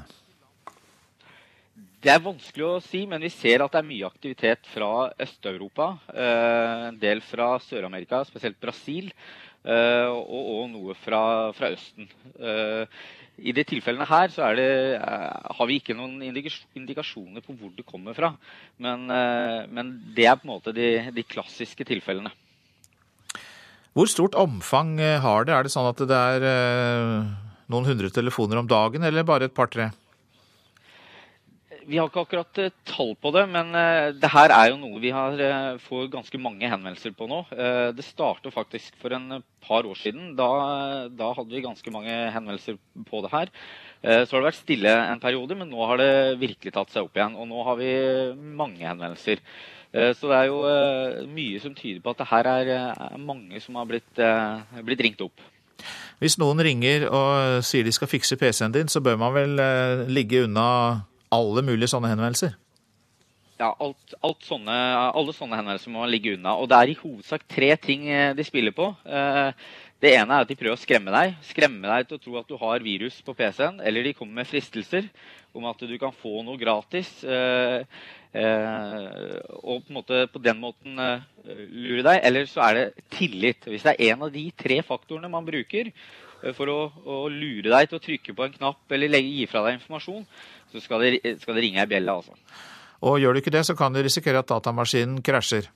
Det er vanskelig å si, men vi ser at det er mye aktivitet fra Øst-Europa. Eh, en del fra Sør-Amerika, spesielt Brasil, eh, og, noe fra, fra Østen. Eh, I de tilfellene her så det, har vi ikke noen indikasjoner på hvor det kommer fra. Men, men det er på en måte de, de, klassiske tilfellene. Hvor stort omfang har det? Er det sånn at det er noen hundre telefoner om dagen, eller bare et par-tre? Vi har ikke akkurat uh, tall på det, men uh, det her er jo noe vi har, uh, får ganske mange henvendelser på nå. det startet faktisk for en par år siden. Da, da, hadde vi ganske mange henvendelser på det her. så har det vært stille en periode, men nå har det virkelig tatt seg opp igjen. Og nå har vi mange henvendelser. så det er jo mye som tyder på at det her er mange som har blitt, blitt ringt opp. Hvis noen ringer og sier de skal fikse PC-en din, så bør man vel ligge unna alle mulige sånne henvendelser? ja, alt, alt sånne, alle sånne henvendelser må ligge unna. Og det er i hovedsak tre ting eh, de spiller på. Det ene er at de prøver å skremme deg. Skremme deg til å tro at du har virus på PC-en. Eller de kommer med fristelser om at du kan få noe gratis. Og på, måte, på den måten lure deg. Eller så er det tillit. Hvis det er en av de tre faktorene man bruker for å, å lure deg til å trykke på en knapp eller gi fra deg informasjon, så skal det, skal det ringe ei bjelle. altså. Og gjør du ikke det, så kan du risikere at datamaskinen krasjer.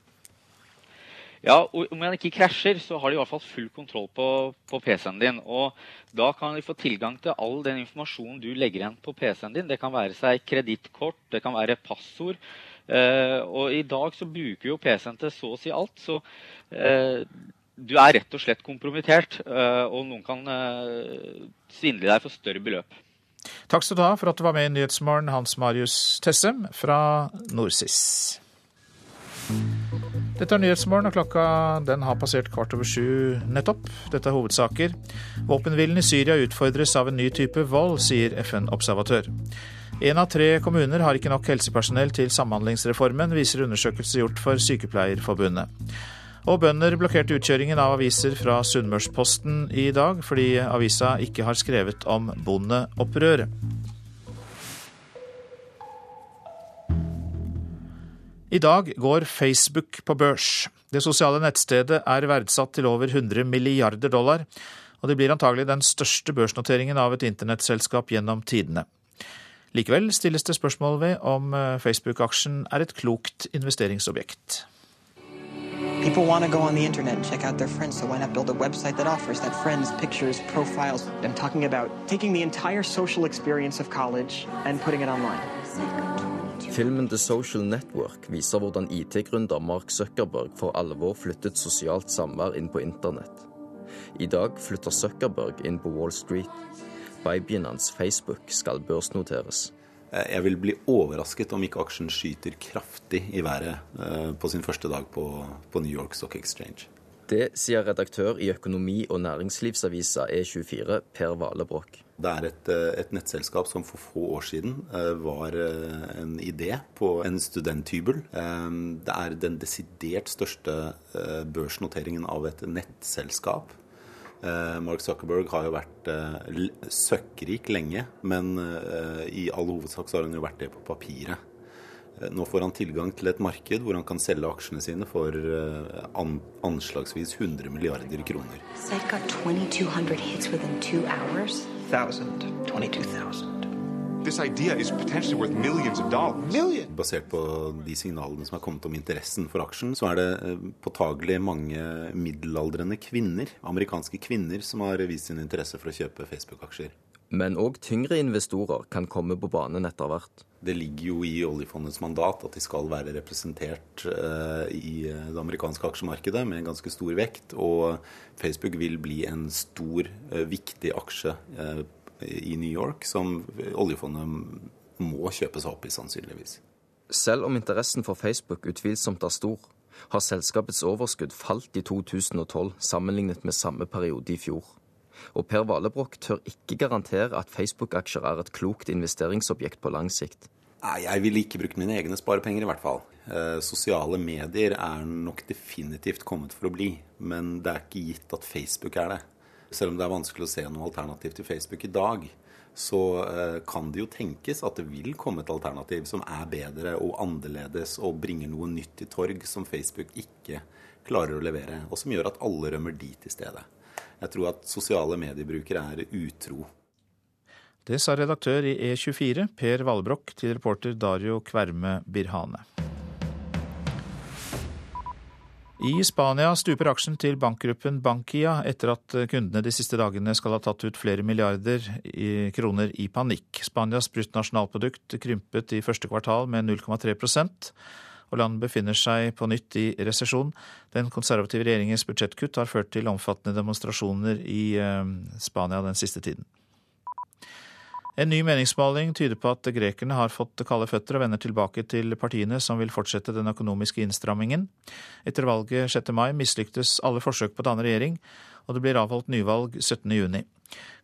Ja, og om den ikke krasjer, så har de i hvert fall full kontroll på, på PC-en din. Og da kan de få tilgang til all den informasjonen du legger igjen på PC-en din. Det kan være seg kredittkort, det kan være passord. Eh, og i dag så bruker jo PC-en til så å si alt. Så uh, du er rett og slett kompromittert, uh, og noen kan svindle deg for større beløp. Takk skal du ha for at du var med i Nyhetsmorgen, Hans Marius Tessem fra Norsis. Dette er Nyhetsmorgen, og klokka den har passert kvart over sju nettopp. Dette er hovedsaker. Våpenhvilen i Syria utfordres av en ny type vold, sier FN-observatør. Én av tre kommuner har ikke nok helsepersonell til Samhandlingsreformen, viser undersøkelse gjort for Sykepleierforbundet. Og bønder blokkerte utkjøringen av aviser fra Sunnmørsposten i dag, fordi avisa ikke har skrevet om bondeopprøret. I dag går Facebook på børs. Det sosiale nettstedet er verdsatt til over 100 milliarder dollar, og det blir antagelig den største børsnoteringen av et internettselskap gjennom tidene. Likevel stilles det spørsmål ved om Facebook-aksjen er et klokt investeringsobjekt. People want to go on the internet and check out their friends, so why not build a website that offers that friends, pictures, profiles? I'm talking about taking the entire social experience of college and putting it online. Filmen The Social Network viser hvordan IT-gründer Mark Zuckerberg for alvor flyttet sosialt samvær inn på internett. I dag flytter Zuckerberg inn på Wall Street. Babyen hans Facebook skal børsnoteres. Eh, jeg vil bli overrasket om ikke aksjen skyter kraftig i været eh, på sin første dag på, på New York Stock Exchange. Det sier redaktør i økonomi- og næringslivsavisa E24, Per Valebrokk. Det er et, eh, et, nettselskap som for få år siden var en idé på en studenthybel. Det er den desidert største børsnoteringen av et nettselskap. Eh, Mark Zuckerberg har jo vært eh, søkkrik lenge, men eh, i all hovedsak så har han jo vært det på papiret. Nå får han tilgang til et marked hvor han kan selge aksjene sine for anslagsvis 100 milliarder kroner. Ca. 2200 hits within two hours. 1000, 22 Basert på de signalene som er kommet om interessen for aksjen, så er det eh, påtagelig mange middelaldrende kvinner, amerikanske kvinner, som har vist sin interesse for å kjøpe Facebook-aksjer. Men òg tyngre investorer kan komme på banen etter hvert. Det ligger jo i oljefondets mandat at de skal være representert uh, i det amerikanske aksjemarkedet med en ganske stor vekt. Og Facebook vil bli en stor, viktig aksje i New York som oljefondet må kjøpe seg opp i, sannsynligvis. Selv om interessen for Facebook utvilsomt er stor, har selskapets overskudd falt i 2012 sammenlignet med samme periode i fjor. Og Per Valebrokk tør ikke garantere at Facebook-aksjer er et klokt investeringsobjekt på lang sikt. Nei, Jeg ville ikke brukt mine egne sparepenger, i hvert fall. Eh, sosiale medier er nok definitivt kommet for å bli, men det er ikke gitt at Facebook er det. Selv om det er vanskelig å se noe alternativ til Facebook i dag, så eh, kan det jo tenkes at det vil komme et alternativ som er bedre og annerledes og bringer noe nytt til torg som Facebook ikke klarer å levere, og som gjør at alle rømmer dit i stedet. Jeg tror at sosiale mediebrukere er utro. Det sa redaktør i E24, Per Valbrokk, til reporter Dario Kverme Birhane. I Spania stuper aksjen til bankgruppen Bankia etter at kundene de siste dagene skal ha tatt ut flere milliarder i kroner i panikk. Spanias bruttonasjonalprodukt krympet i første kvartal med 0,3% og landet befinner seg på nytt i resesjon. Den konservative regjeringens budsjettkutt har ført til omfattende demonstrasjoner i eh, Spania den siste tiden. En ny meningsmåling tyder på at grekerne har fått kalde føtter og vender tilbake til partiene som vil fortsette den økonomiske innstrammingen. Etter valget 6. mai mislyktes alle forsøk på å danne regjering, og det blir avholdt nyvalg 17. juni.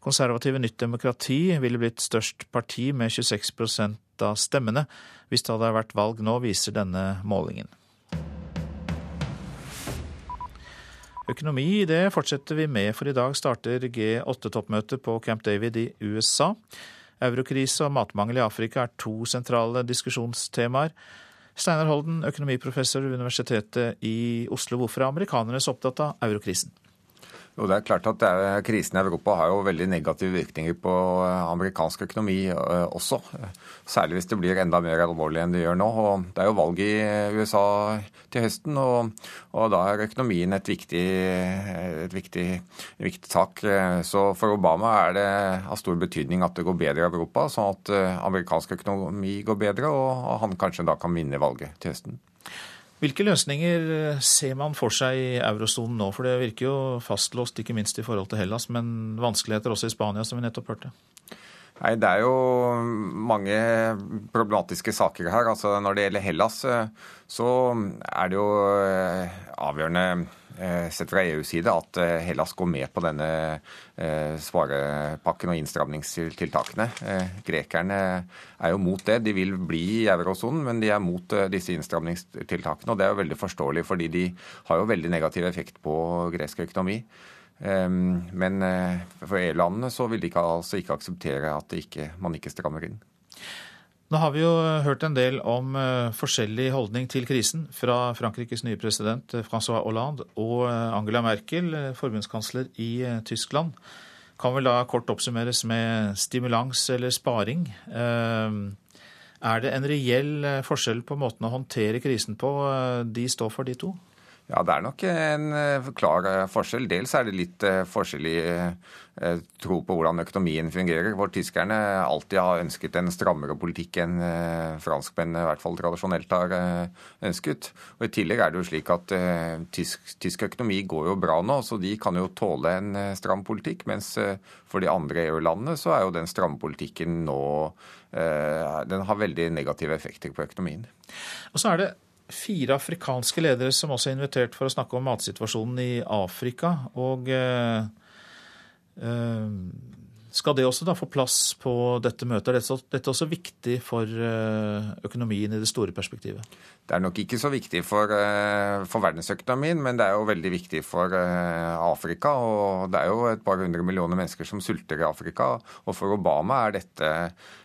Konservative Nytt Demokrati ville blitt størst parti med 26% av stemmene hvis det hadde vært valg nå, viser denne målingen. Økonomi, det fortsetter vi med, for i dag starter G8-toppmøtet på Camp David i USA. Eurokrise og matmangel i Afrika er to sentrale diskusjonstemaer. Steinar Holden, økonomiprofessor ved Universitetet i Oslo. Hvorfor er amerikanerne så opptatt av eurokrisen? Jo, det er klart at Krisen i Europa har jo veldig negative virkninger på eh, amerikansk økonomi uh, også. Særlig hvis det blir enda mer alvorlig enn det gjør nå. Og det er jo valg i USA til høsten, og, og da er økonomien et viktig, et viktig, viktig sak. Så for Obama er det av stor betydning at det går bedre i Europa, sånn at amerikansk økonomi går bedre, og han kanskje da kan vinne valget til høsten. Hvilke løsninger eh, ser man for seg i eurosonen nå? For det virker jo fastlåst, ikke minst i forhold til Hellas, men vanskeligheter også i Spania, som vi nettopp hørte. Nei, Det er jo mange problematiske saker her. Altså, når det gjelder Hellas, eh, så er det jo eh, avgjørende Eh, sett fra EUs side at eh, Hellas går med på denne svarepakken og innstramningstiltakene. Grekerne er jo mot det. De vil bli i eurosonen, men de er mot disse innstramningstiltakene. Og det er jo veldig forståelig, fordi de har jo veldig negativ effekt på gresk økonomi. Men for EU-landene så vil de altså ikke akseptere at man ikke strammer inn. Nå har vi jo hørt en del om uh, forskjellig holdning til krisen fra Frankrikes nye president eh, Francois Hollande og Angela Merkel, forbundskansler i Tyskland. Kan vel da kort oppsummeres med stimulans eller sparing. Er det en reell forskjell på måten å håndtere krisen på de står for, de to? Ja, det er nok en eh, klar eh, forskjell. Dels er det litt forskjell forskjellig tro på hvordan økonomien fungerer. Hvor tyskerne alltid har ønsket en strammere politikk enn franskmennene i hvert fall tradisjonelt har ønsket. Og I tillegg er det jo slik at tysk, tysk, økonomi går jo bra nå, så de kan jo tåle en stram politikk. Mens for de andre EU-landene så er jo den stramme politikken nå Den har veldig negative effekter på økonomien. Og så er det fire afrikanske ledere som også er invitert for å snakke om matsituasjonen i Afrika. Og eh, eh, skal det også da få plass på dette møtet? Er dette også viktig for eh, økonomien i det store perspektivet? Det er nok ikke så viktig for, eh, for, verdensøkonomien, men det er jo veldig viktig for eh, Afrika. Og det er jo et par hundre millioner mennesker som sulter i Afrika. Og for Obama er dette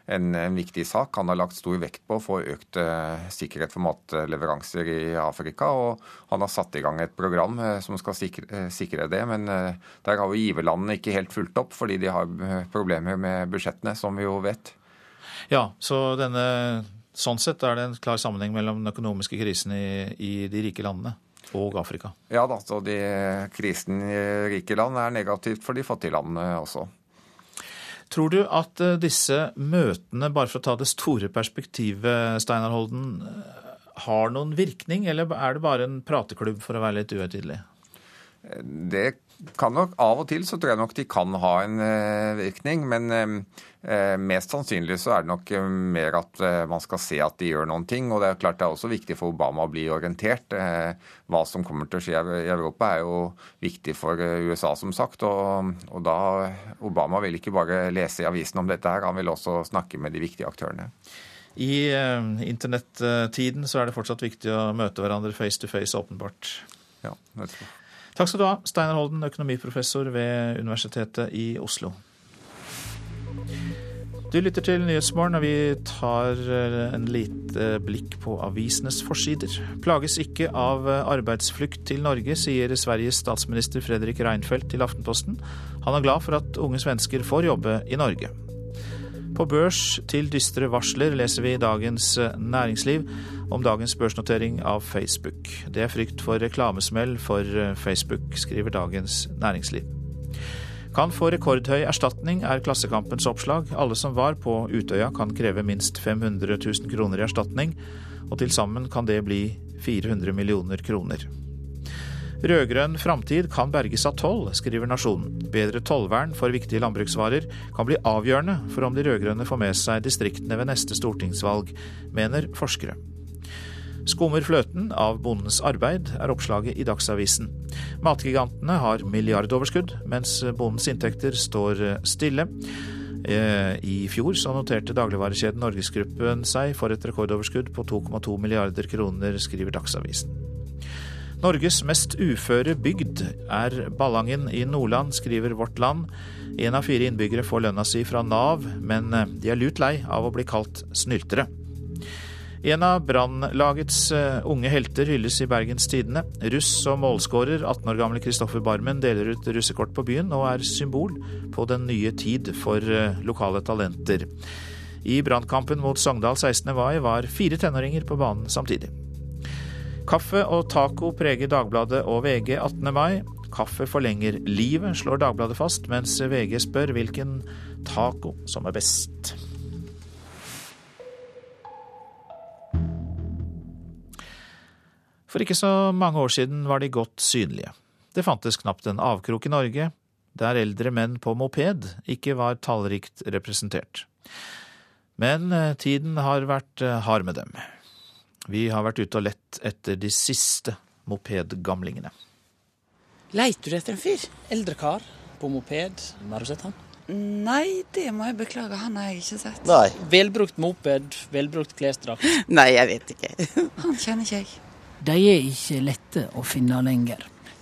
en, en viktig sak. Han har lagt stor vekt på å få økt uh, sikkerhet for matleveranser i Afrika. Og han har satt i gang et program som skal sikre, sikre det. Men der har jo giverlandene ikke helt fulgt opp, fordi de har problemer med budsjettene, som vi jo vet. Ja, så denne Sånn sett er det en klar sammenheng mellom den økonomiske krisen i, i de rike landene og Afrika. Ja da, så de, krisen i rike land er negativt for de fattige landene også. Tror du at eh, disse møtene, bare for å ta det store perspektivet, Steinar Holden, eh, har noen virkning, eller er det bare en prateklubb for å være litt uhøytidelig? Det kan nok Av og til så tror jeg nok de kan ha en uh, virkning, men uh, mest sannsynlig så er det nok mer at man skal se at de gjør noen ting. Og det er klart det er også viktig for Obama å bli orientert. hva som kommer til å skje i Europa er jo viktig for USA, som sagt. Og, og da Obama vil ikke bare lese i avisen om dette her, han vil også snakke med de viktige aktørene. I internettiden så er det fortsatt viktig å møte hverandre face to face, åpenbart. Ja, nettopp. Takk skal du ha, Steinar Holden, økonomiprofessor ved Universitetet i Oslo. Du lytter til Nyhetsmorgen, og vi tar eh, en lite blikk på avisenes forsider. Plages ikke av arbeidsflukt til Norge, sier Sveriges statsminister Fredrik Reinfeldt til Aftenposten. Han er glad for at unge svensker får jobbe i Norge. På børs til dystre varsler leser vi i Dagens Næringsliv om dagens børsnotering av Facebook. Det er frykt for reklamesmell for eh, Facebook, skriver Dagens Næringsliv. Kan få rekordhøy erstatning, er Klassekampens oppslag. Alle som var på Utøya kan kreve minst 500 000 kroner i erstatning, og til sammen kan det bli 400 millioner kroner. Rød-grønn framtid kan berges av toll, skriver Nasjonen. Bedre tollvern for viktige landbruksvarer kan bli avgjørende for om de rød-grønne får med seg distriktene ved neste stortingsvalg, mener forskere. Skummer fløten av bondens arbeid, er oppslaget i Dagsavisen. Matgigantene har milliardoverskudd, mens bondens inntekter står stille. Eh, I fjor så noterte dagligvarekjeden Norgesgruppen seg for et rekordoverskudd på 2,2 milliarder kroner, skriver Dagsavisen. Norges mest uføre bygd er Ballangen i Nordland, skriver Vårt Land. Én av fire innbyggere får lønna si fra Nav, men eh, de er lut lei av å bli kalt snyltere. En av Brannlagets eh, unge helter hylles i Bergens Tidende. Russ og målskårer 18 år gamle Kristoffer Barmen deler ut russekort på byen, og er symbol på den nye tid for eh, lokale talenter. I brannkampen mot Sogndal 16. mai var fire tenåringer på banen samtidig. Kaffe og taco preger Dagbladet og VG 18. mai. Kaffe forlenger livet, slår Dagbladet fast, mens VG spør hvilken taco som er best. For ikke så mange år siden var de godt synlige. Det fantes knapt en avkrok i Norge der eldre menn på moped ikke var tallrikt representert. Men eh, tiden har vært eh, hard med dem. Vi har vært ute og lett etter de siste mopedgamlingene. Leiter du etter en fyr? Eldre kar på moped. Har du sett han? Nei, det må jeg beklage. Han har jeg ikke sett. Nei. Velbrukt moped, velbrukt klesdrakt. Nei, jeg vet ikke. Han kjenner ikke jeg. De er ikke lette å finne lenger.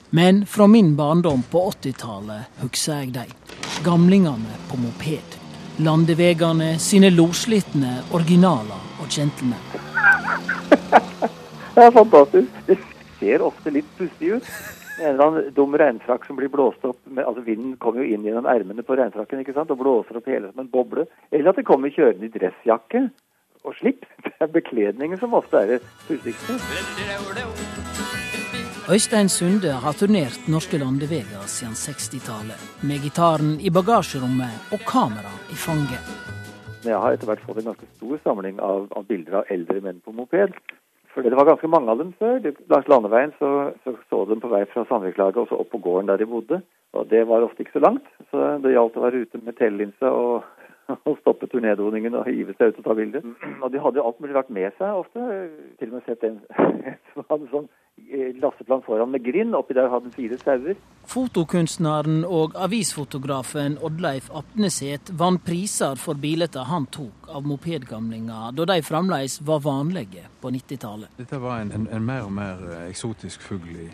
Men fra min barndom på 80-tallet husker jeg de. Gamlingene på moped. Landevegene sine losslitne originaler og gentlemen. Det er fantastisk. Det ser ofte litt pussig ut. En eller annen dum regnfrakk som blir blåst opp med, altså Vinden kommer jo inn gjennom ermene på regnfrakken ikke sant, og blåser opp hele som en boble. Eller at det kommer kjørende i dressjakke og slipp. Det er bekledningen som ofte er det pussigste. Øystein Sunde har turnert norske landeveier siden 60-tallet, med gitaren i bagasjerommet og kamera i fanget. Jeg har etter hvert fått en ganske stor samling av, av bilder av eldre menn på moped. For det var ganske mange av dem før. De, langs landeveien så, så så de på vei fra Sandviklaget og så opp på gården der de bodde. Og det var ofte ikke så langt, så det gjaldt å være ute med telelinse og, og stoppe turnédoningen og hive seg ut og ta bilder. Og de hadde jo alt mulig rart med seg ofte. Til og med sett en som hadde sånn lasseplan lasteplan foran med grind. Oppi der hadde han fire sauer. Fotokunstneren og avisfotografen Oddleif Apneset vant priser for bilder han tok av mopedgamlinger da de fremdeles var vanlige på 90-tallet. Dette var en, en, en, mer og mer eh, eksotisk fugl i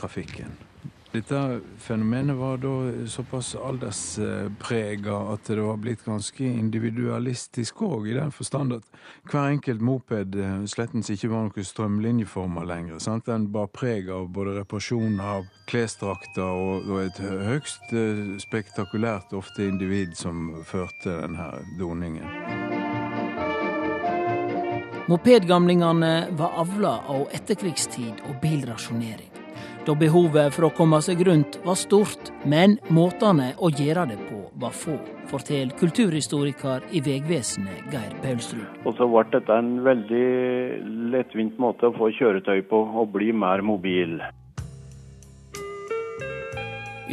trafikken. Dette fenomenet var da såpass aldersprega at det var blitt ganske individualistisk òg, i den forstand at hver enkelt moped eh, slettens ikke var noen strømlinjeformer lenger. Sant? Den bar preg av både reparasjon av klesdrakter og, og, et høgst eh, spektakulært ofte individ som førte denne doningen. Mopedgamlingene var avla av etterkrigstid og bilrasjonering da behovet for å komme seg rundt var stort, men måtene å gjøre det på var få, forteller kulturhistoriker i Vegvesenet Geir Paulsrud. Og så ble dette en veldig lettvint måte å få kjøretøy på, og bli mer mobil.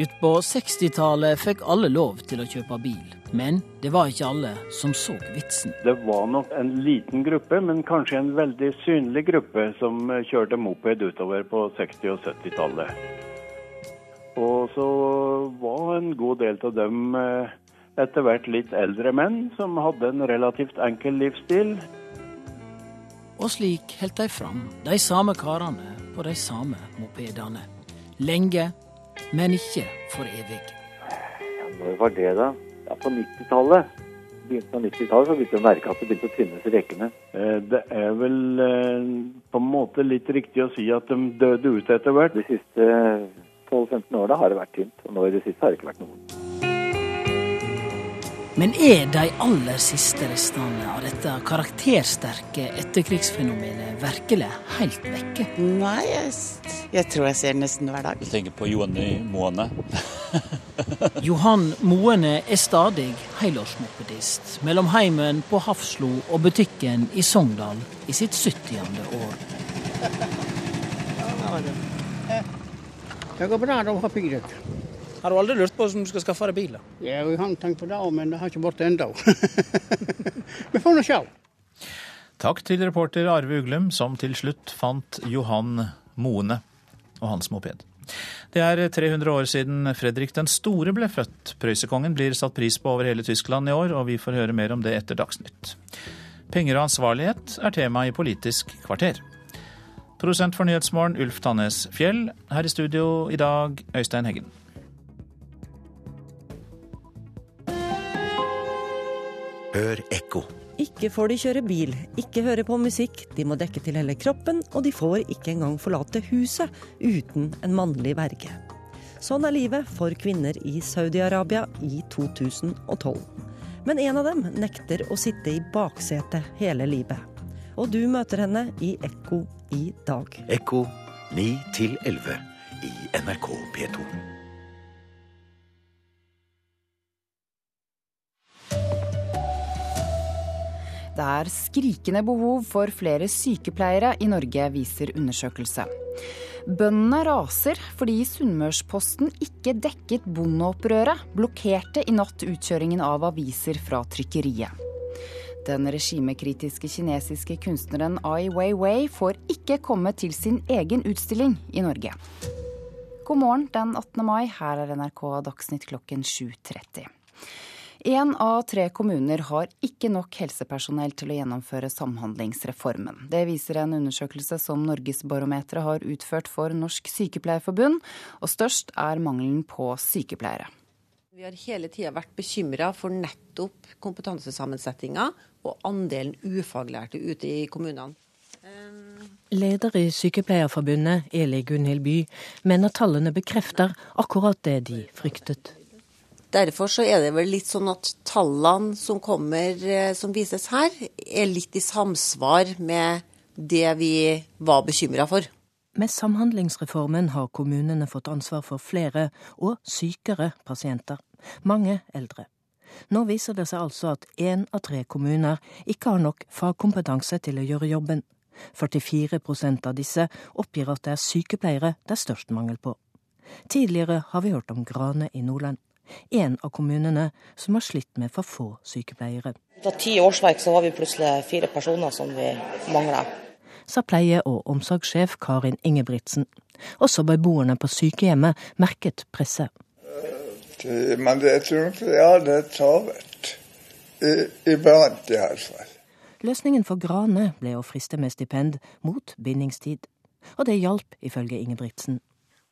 Utpå 60-tallet fikk alle lov til å kjøpe bil. Men det var ikke alle som så vitsen. Det var nok en liten gruppe, men kanskje en veldig synlig gruppe, som kjørte moped utover på 60- og 70-tallet. Og så var en god del av dem eh, etter hvert litt eldre menn som hadde en relativt enkel livsstil. Og slik holdt de fram, de samme karene på de samme mopedene. Lenge, men ikke for evig. Ja, når var det, da? Ja, på 90-tallet begynnelsen av 90-tallet så begynte vi å merke at det begynte å tynnes i rekene. Eh, det er vel eh, på en måte litt riktig å si at de døde ut etter hvert. De siste 12-15 årene har det vært tynt, og nå i det siste har det ikke vært noe. Men er de aller siste restene av dette karaktersterke etterkrigsfenomenet virkelig helt vekke? Nei, jeg, jeg tror jeg ser nesten hver dag. Du tenker på Johanny Moene? Johan Moene er stadig helårsmopedist mellom heimen på Hafslo og butikken i Sogndal i sitt 70. år. Det går bra, de har piggdekk. Har du aldri lurt på hvordan du skal skaffe deg bil? Ja, jeg har tenkt på det, men det har ikke blitt ennå. Vi får nå sjå. Takk til reporter Arve Uglum, som til slutt fant Johan Moene og hans moped. Det er 300 år siden Fredrik den store ble født. Prøysekongen blir satt pris på over hele Tyskland i år, og vi får høre mer om det etter Dagsnytt. Penger og ansvarlighet er tema i Politisk kvarter. Produsent for Nyhetsmorgen Ulf Tannes Fjell. Her i studio i dag, Øystein Heggen. Hør ekko. Ikke får de kjøre bil, ikke høre på musikk, de må dekke til hele kroppen, og de får ikke engang forlate huset uten en mannlig verge. Sånn er livet for kvinner i Saudi-Arabia i 2012. Men en av dem nekter å sitte i baksetet hele livet. Og du møter henne i Ekko i dag. Ekko 9 til 11 i NRK P2. Det er skrikende behov for flere sykepleiere i Norge, viser undersøkelse. Bøndene raser fordi Sunnmørsposten ikke dekket bondeopprøret, blokkerte i natt utkjøringen av aviser fra trykkeriet. Den regimekritiske kinesiske kunstneren Ai Weiwei får ikke komme til sin egen utstilling i Norge. God morgen den 18. mai, her er NRK Dagsnytt klokken 7.30. Én av tre kommuner har ikke nok helsepersonell til å gjennomføre Samhandlingsreformen. Det viser en undersøkelse som Norgesbarometeret har utført for Norsk Sykepleierforbund, og størst er mangelen på sykepleiere. Vi har hele tida vært bekymra for nettopp kompetansesammensetninga og andelen ufaglærte ute i kommunene. Leder i Sykepleierforbundet, Eli Gunhild By, mener tallene bekrefter akkurat det de fryktet. Derfor så er det vel litt sånn at tallene som kommer, eh, som vises her, er litt i samsvar med det vi var bekymra for. Med Samhandlingsreformen har kommunene fått ansvar for flere og sykere pasienter. Mange eldre. Nå viser det seg altså at én av tre kommuner ikke har nok fagkompetanse til å gjøre jobben. 44% av disse oppgir at det er sykepleiere det er størst mangel på. Tidligere har vi hørt om Grane i Nordland en av kommunene som har slitt med for få sykepleiere. Etter ti årsverk så har vi plutselig fire personer som vi mangler. Sa pleie- og omsorgssjef Karin Ingebrigtsen. Også beboerne på sykehjemmet merket presset. Men jeg tror nok ja, det er travelt. Iblant i hvert fall. Løsningen for Grane ble å friste med stipend mot bindingstid. Og det hjalp, ifølge Ingebrigtsen.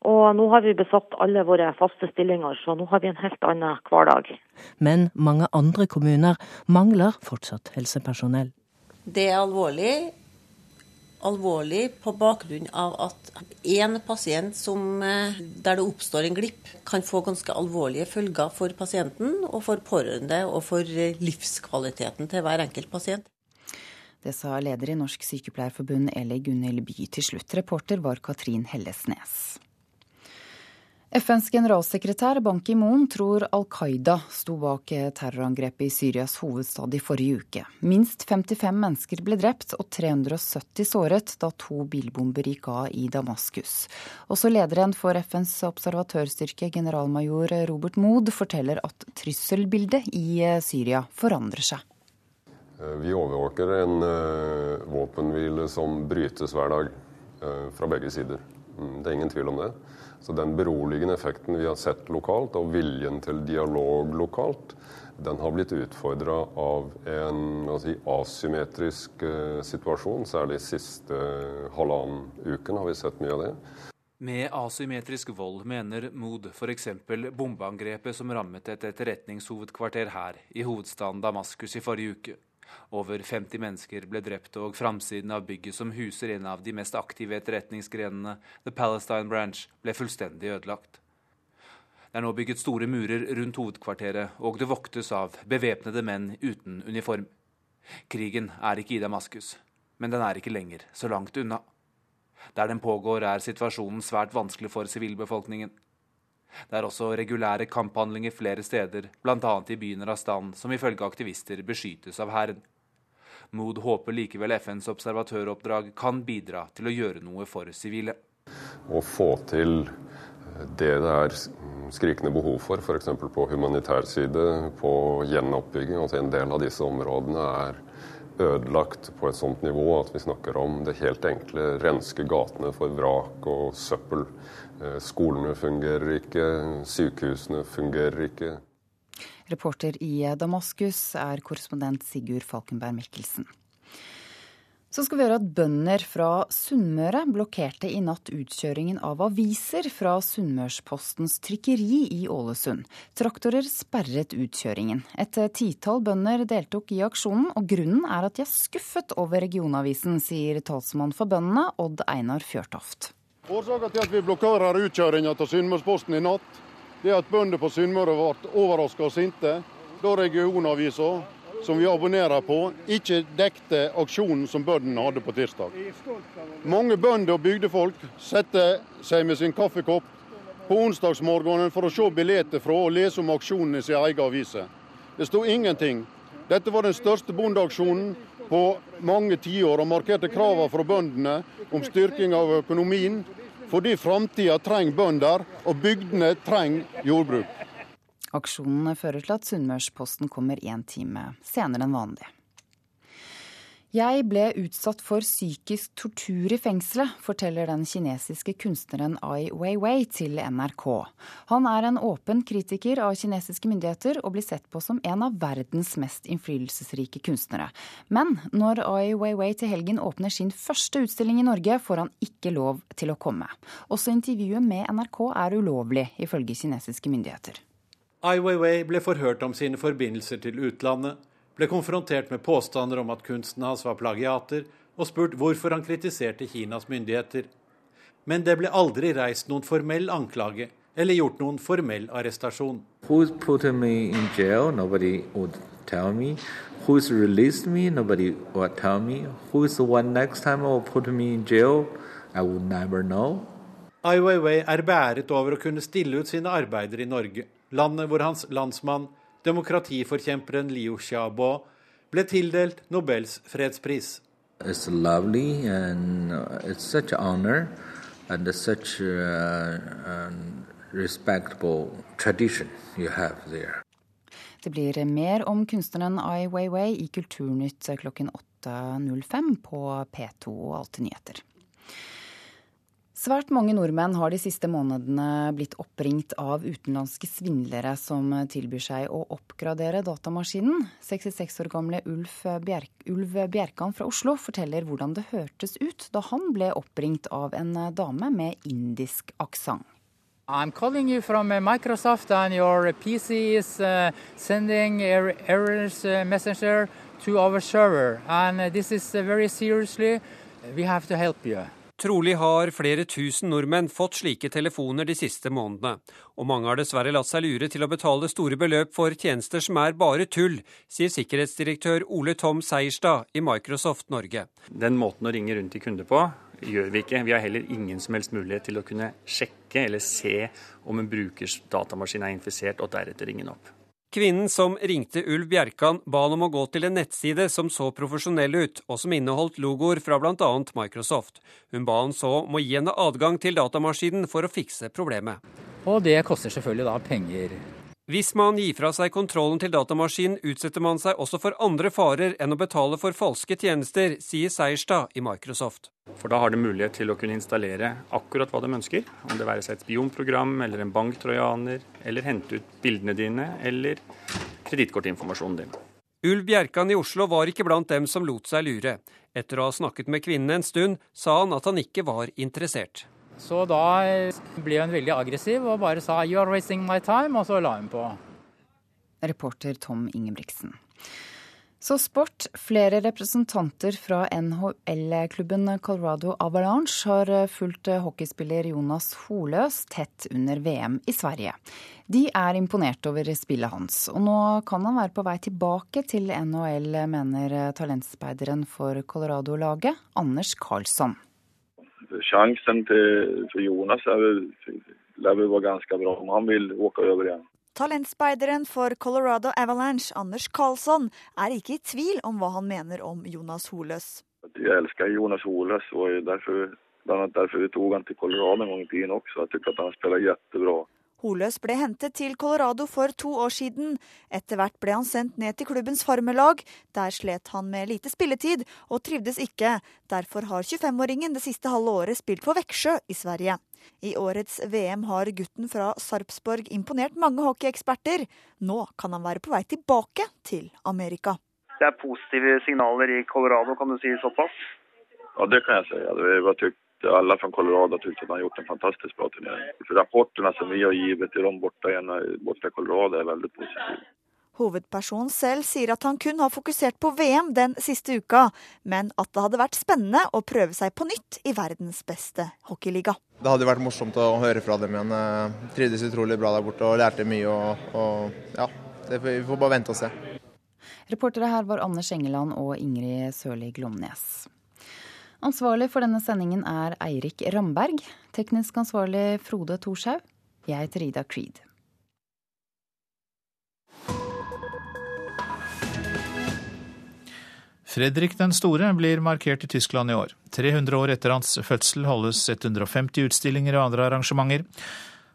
Og nå har vi besatt alle våre faste stillinger, så nå har vi en helt annen hverdag. Men mange andre kommuner mangler fortsatt helsepersonell. Det er alvorlig. Alvorlig på bakgrunn av at én pasient som, der det oppstår en glipp, kan få ganske alvorlige følger for pasienten og for pårørende og for livskvaliteten til hver enkelt pasient. Det sa leder i Norsk Sykepleierforbund Eli Gunhild By til slutt. Reporter var Katrin Hellesnes. FNs generalsekretær Ban Ki-moon tror Al Qaida sto bak terrorangrepet i Syrias hovedstad i forrige uke. Minst 55 mennesker ble drept og 370 såret da to bilbomber gikk av i Damaskus. Også lederen for FNs observatørstyrke, generalmajor Robert Mood, forteller at trusselbildet i Syria forandrer seg. Vi overvåker en våpenhvile som brytes hver dag fra begge sider. Det er ingen tvil om det. Så den beroligende effekten vi har sett lokalt, og viljen til dialog lokalt, den har blitt utfordra av en si, asymmetrisk uh, situasjon. Særlig siste halvannen uken har vi sett mye av det. Med asymmetrisk vold mener Mood f.eks. bombeangrepet som rammet et etterretningshovedkvarter her, i hovedstaden Damaskus i forrige uke. Over 50 mennesker ble drept, og framsiden av bygget som huser en av de mest aktive etterretningsgrenene, The Palestine Branch, ble fullstendig ødelagt. Det er nå bygget store murer rundt hovedkvarteret, og det voktes av bevæpnede menn uten uniform. Krigen er ikke i Damaskus, men den er ikke lenger så langt unna. Der den pågår, er situasjonen svært vanskelig for sivilbefolkningen. Det er også regulære kamphandlinger flere steder, bl.a. i byen Rastan, som ifølge aktivister beskyttes av hæren. Mood håper likevel FNs observatøroppdrag kan bidra til å gjøre noe for sivile. Å få til det det er skrikende behov for, f.eks. på humanitær side, på gjenoppbygging. Altså en del av disse områdene er ødelagt på et sånt nivå at vi snakker om det helt enkle renske gatene for vrak og søppel. Eh, skolene fungerer ikke, sykehusene fungerer ikke. Reporter i Damaskus er korrespondent Sigurd Falkenberg Mikkelsen. Så skal vi høre at bønder fra Sunnmøre blokkerte i natt utkjøringen av aviser fra Sunnmørspostens trykkeri i Ålesund. Traktorer sperret utkjøringen. Et titall bønder deltok i aksjonen, og grunnen er at de er skuffet over regionavisen, sier talsmann for bøndene, Odd Einar Fjørtoft. Årsaken til at vi blokkerer utkjøringa av Sunnmørsposten i natt, det at bønder på Sunnmøre ble overraska og sinte da regionavisa som vi abonnerer på, ikke dekte aksjonen som bøndene hadde på tirsdag. Mange bønder og bygdefolk setter seg med sin kaffekopp på onsdagsmorgenen for å se billetter fra og lese om aksjonen i sin egen avise. Det sto ingenting. Dette var den største bondeaksjonen på mange tiår og markerte kravene fra bøndene om styrking av økonomien, fordi framtida trenger bønder og bygdene trenger jordbruk. Aksjonen fører til at Sunnmørsposten kommer én time senere enn vanlig. Jeg ble utsatt for psykisk tortur i fengselet, forteller den kinesiske kunstneren Ai Weiwei til NRK. Han er en åpen kritiker av kinesiske myndigheter og blir sett på som en av verdens mest innflytelsesrike kunstnere. Men når Ai Weiwei til helgen åpner sin første utstilling i Norge, får han ikke lov til å komme. Også intervjuet med NRK er ulovlig, ifølge kinesiske myndigheter. Ai Weiwei ble forhørt om sine forbindelser til utlandet, ble konfrontert med påstander om at kunsten hans var plagiater, og spurt hvorfor han kritiserte Kinas myndigheter. Men det ble aldri reist noen formell anklage eller gjort noen formell arrestasjon. Who's put me in jail? Nobody would tell me. Who's released me? Nobody would tell me. Who's the one next time will put me in jail? I would never know. Ai Weiwei er beæret over å kunne stille ut sine arbeider i Norge landet hvor hans landsmann, demokratiforkjemperen Liu Xiaobo, ble tildelt Nobels fredspris. It's lovely and uh, it's such an honor and such a, a respectable tradition you have there. Det blir mer om kunstneren Ai Weiwei i Kulturnytt klokken 8.05 på P2 og Alltid nyheter. Svært mange nordmenn har de siste månedene blitt oppringt av utenlandske svindlere som tilbyr seg å oppgradere datamaskinen. 66 år gamle Ulf, Bjerk, Ulf Bjerkan fra Oslo forteller hvordan det hørtes ut da han ble oppringt av en dame med indisk aksent. I'm calling you from uh, Microsoft and your PC is uh, sending er errors uh, messenger to our server. And uh, this is uh, very seriously, we have to help you. Trolig har flere tusen nordmenn fått slike telefoner de siste månedene, og mange har dessverre latt seg lure til å betale store beløp for tjenester som er bare tull, sier sikkerhetsdirektør Ole Tom Seierstad i Microsoft Norge. Den måten å ringe rundt til kunder på gjør vi ikke. Vi har heller ingen som helst mulighet til å kunne sjekke eller se om en brukers datamaskin er infisert, og deretter ringe den opp. Kvinnen som ringte Ulv Bjerkan, ba han om å gå til en nettside som så profesjonell ut, og som inneholdt logoer fra bl.a. Microsoft. Hun ba han så om å gi henne adgang til datamaskinen for å fikse problemet. Og det koster selvfølgelig da penger. Hvis man gir fra seg kontrollen til datamaskinen, utsetter man seg også for andre farer enn å betale for falske tjenester, sier Seierstad i Microsoft. For da har du mulighet til å kunne installere akkurat hva de ønsker. Om det være seg et spionprogram eller en banktrojaner, eller hente ut bildene dine eller kredittkortinformasjonen din. Ulv Bjerkan i Oslo var ikke blant dem som lot seg lure. Etter å ha snakket med kvinnen en stund, sa han at han ikke var interessert. Så da ble hun veldig aggressiv og bare sa 'you are wasting my time', og så la hun på. Reporter Tom Ingebrigtsen. Så sport. Flere representanter fra NHL-klubben Colorado Avalanche har fulgt hockeyspiller Jonas Holøs tett under VM i Sverige. De er imponert over spillet hans, og nå kan han være på vei tilbake til NHL, mener talentspeideren for Colorado-laget, Anders Karlsson. Sjansen til, for Jonas er vel, lär väl vara ganska bra om han vil åka over igjen. Talentspeideren for Colorado Avalanche, Anders Karlsson, er ikke i tvil om hva han mener om Jonas Holøs. Jeg elsker Jonas Holøs, og derfor, derfor vi tok han til Colorado en gang i tiden også. Jeg syns han spiller kjempebra. Holøs ble hentet til Colorado for to år siden. Etter hvert ble han sendt ned til klubbens farmelag. Der slet han med lite spilletid, og trivdes ikke. Derfor har 25-åringen det siste halve året spilt for Veksjø i Sverige. I årets VM har gutten fra Sarpsborg imponert mange hockeyeksperter. Nå kan han være på vei tilbake til Amerika. Det er positive signaler i Colorado, kan du si såpass? Ja, det kan jeg si. Det var tykt alla från Colorado tyckte att han gjort en fantastiskt bra turnering. För rapporterna som vi har givit till dem borta, borta i Colorado är väldigt positiva. Hovedpersonen selv sier at han kun har fokusert på VM den siste uka, men at det hadde vært spennende å prøve seg på nytt i verdens beste hockeyliga. Det hadde vært morsomt å høre fra dem igjen. Trivdes utrolig bra der borte og lærte mye. Og, og ja, det, vi får bare vente og se. Reportere her var Anders Engeland og Ingrid Sørli Glomnes. Ansvarlig for denne sendingen er Eirik Ramberg. Teknisk ansvarlig Frode Thorshaug. Jeg heter Ida Creed. Fredrik den store blir markert i Tyskland i år. 300 år etter hans fødsel holdes 150 utstillinger og andre arrangementer.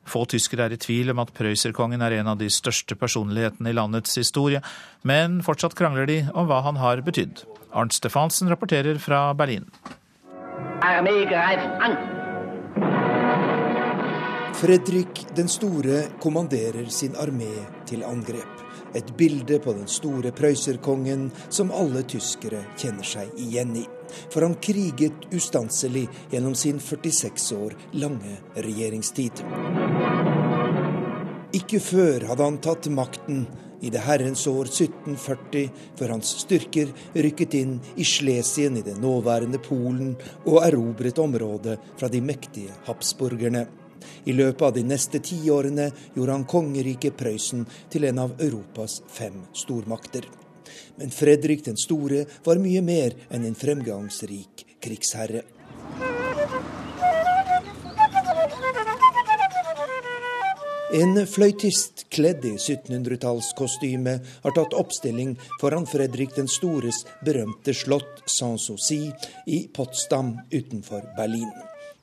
Få tyskere er i tvil om at prøyserkongen er en av de største personlighetene i landets historie, men fortsatt krangler de om hva han har betydd. Arnt Stefansen rapporterer fra Berlin. Fredrik den store kommanderer sin armé til angrep. Et bilde på den store prøyserkongen som alle tyskere kjenner seg igjen i. For han kriget ustanselig gjennom sin 46 år lange regjeringstid. Ikke før hadde han tatt makten i det herrens år 1740, før hans styrker rykket inn i Slesien i det nåværende Polen og erobret området fra de mektige habsburgerne. I løpet av de neste tiårene gjorde han kongeriket Prøysen til en av Europas fem stormakter. Men Fredrik den store var mye mer enn en fremgangsrik krigsherre. En fløytist kledd i 1700-tallskostyme har tatt oppstilling foran Fredrik den stores berømte slott Sanssouci i Potsdam utenfor Berlin.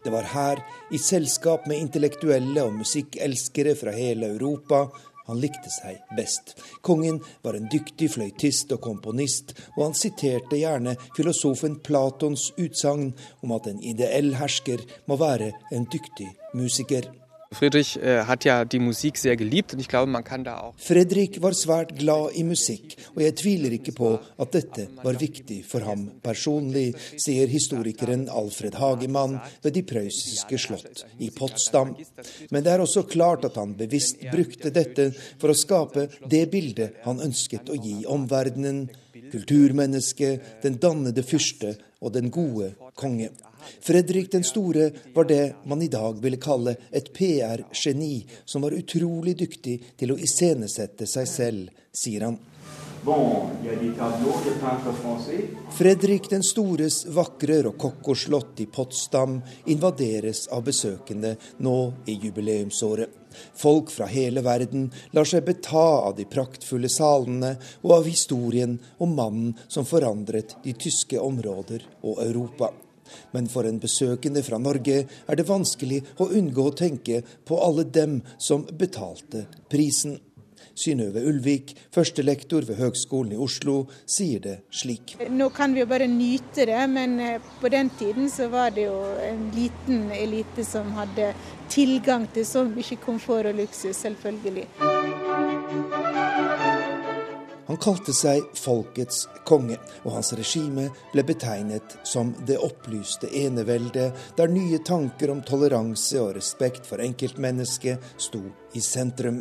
Det var her, i selskap med intellektuelle og musikkelskere fra hele Europa, han likte seg best. Kongen var en dyktig fløytist og komponist, og han siterte gjerne filosofen Platons utsagn om at en ideell hersker må være en dyktig musiker. Friedrich äh, hat ja die Musik sehr geliebt und ich glaube, man kann da auch Fredrik var svært glad i musikk, og jeg tviler ikke på at dette var viktig for ham personlig, sier historikeren Alfred Hagemann ved de prøyssiske slott i Potsdam. Men det er også klart at han bevisst brukte dette for å skape det bildet han ønsket å gi omverdenen. Kulturmennesket, den dannede fyrste og den gode konge. Fredrik den store var det man i dag ville kalle et PR-geni, som var utrolig dyktig til å iscenesette seg selv, sier han. Fredrik den stores vakre rokokkoslott i Potsdam invaderes av besøkende nå i jubileumsåret. Folk fra hele verden lar seg beta av de praktfulle salene og av historien om mannen som forandret de tyske områder og Europa. Men for en besøkende fra Norge er det vanskelig å unngå å tenke på alle dem som betalte prisen. Synnøve Ulvik, førstelektor ved Høgskolen i Oslo, sier det slik. Nå kan vi jo bare nyte det, men eh, på den tiden så var det jo en liten elite som hadde tilgang til så mye komfort og luksus, selvfølgelig. Han kalte seg folkets konge, og hans regime ble betegnet som det opplyste eneveldet, der nye tanker om toleranse og respekt for enkeltmennesket sto i sentrum.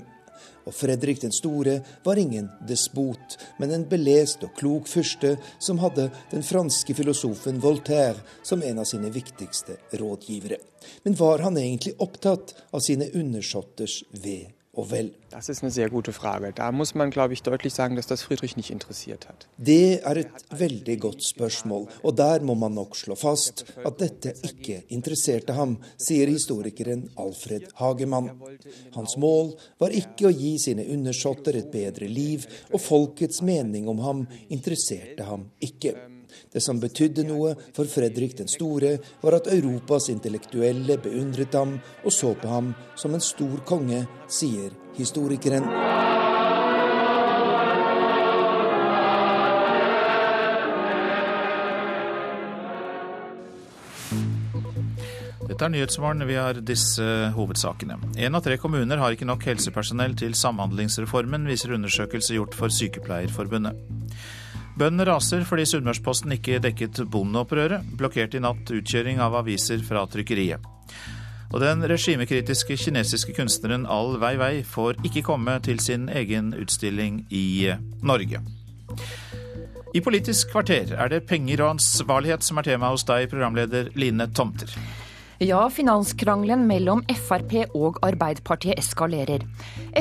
Og Fredrik den store var ingen despot, men en belest og klok fyrste som hadde den franske filosofen Voltaire som en av sine viktigste rådgivere. Men var han egentlig opptatt av sine undersåtters ve og vel? Das ist eine sehr gute Frage. Da muss man, glaube ich, deutlich sagen, dass das Friedrich nicht interessiert hat. Det er et veldig godt spørsmål, og der må man nok slå fast at dette ikke interesserte ham, sier historikeren Alfred Hagemann. Hans mål var ikke å gi sine undersåtter et bedre liv, og folkets mening om ham interesserte ham ikke. Det som betydde noe for Fredrik den store, var at Europas intellektuelle beundret ham og så på ham som en stor konge, sier historikeren. Dette er Nyhetsmorgen. Vi har disse hovedsakene. Én av tre kommuner har ikke nok helsepersonell til Samhandlingsreformen, viser undersøkelse gjort for Sykepleierforbundet. Bøndene raser fordi Sunnmørsposten ikke dekket bondeopprøret. Blokkerte i natt utkjøring av aviser fra trykkeriet. Og den regimekritiske kinesiske kunstneren Al Weiwei får ikke komme til sin egen utstilling i Norge. I Politisk kvarter er det penger og ansvarlighet som er tema hos deg, programleder Line Tomter. Ja, finanskrangelen mellom Frp og Arbeiderpartiet eskalerer.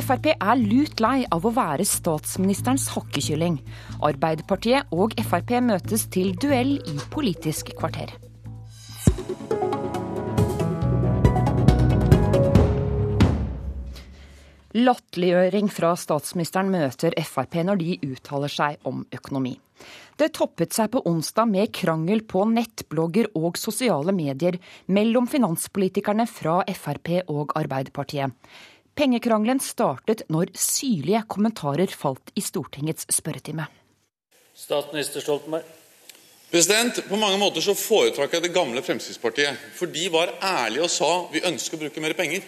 Frp er lut lei av å være statsministerens hakkekylling. Arbeiderpartiet og Frp møtes til duell i Politisk kvarter. Latterliggjøring fra statsministeren møter Frp når de uttaler seg om økonomi. Det toppet seg på onsdag med krangel på nettblogger og sosiale medier mellom finanspolitikerne fra Frp og Arbeiderpartiet. Pengekrangelen startet når syrlige kommentarer falt i Stortingets spørretime. Statsminister Stoltenberg. President, På mange måter så foretrakk jeg det gamle Fremskrittspartiet. For de var ærlige og sa vi ønsker å bruke mer penger.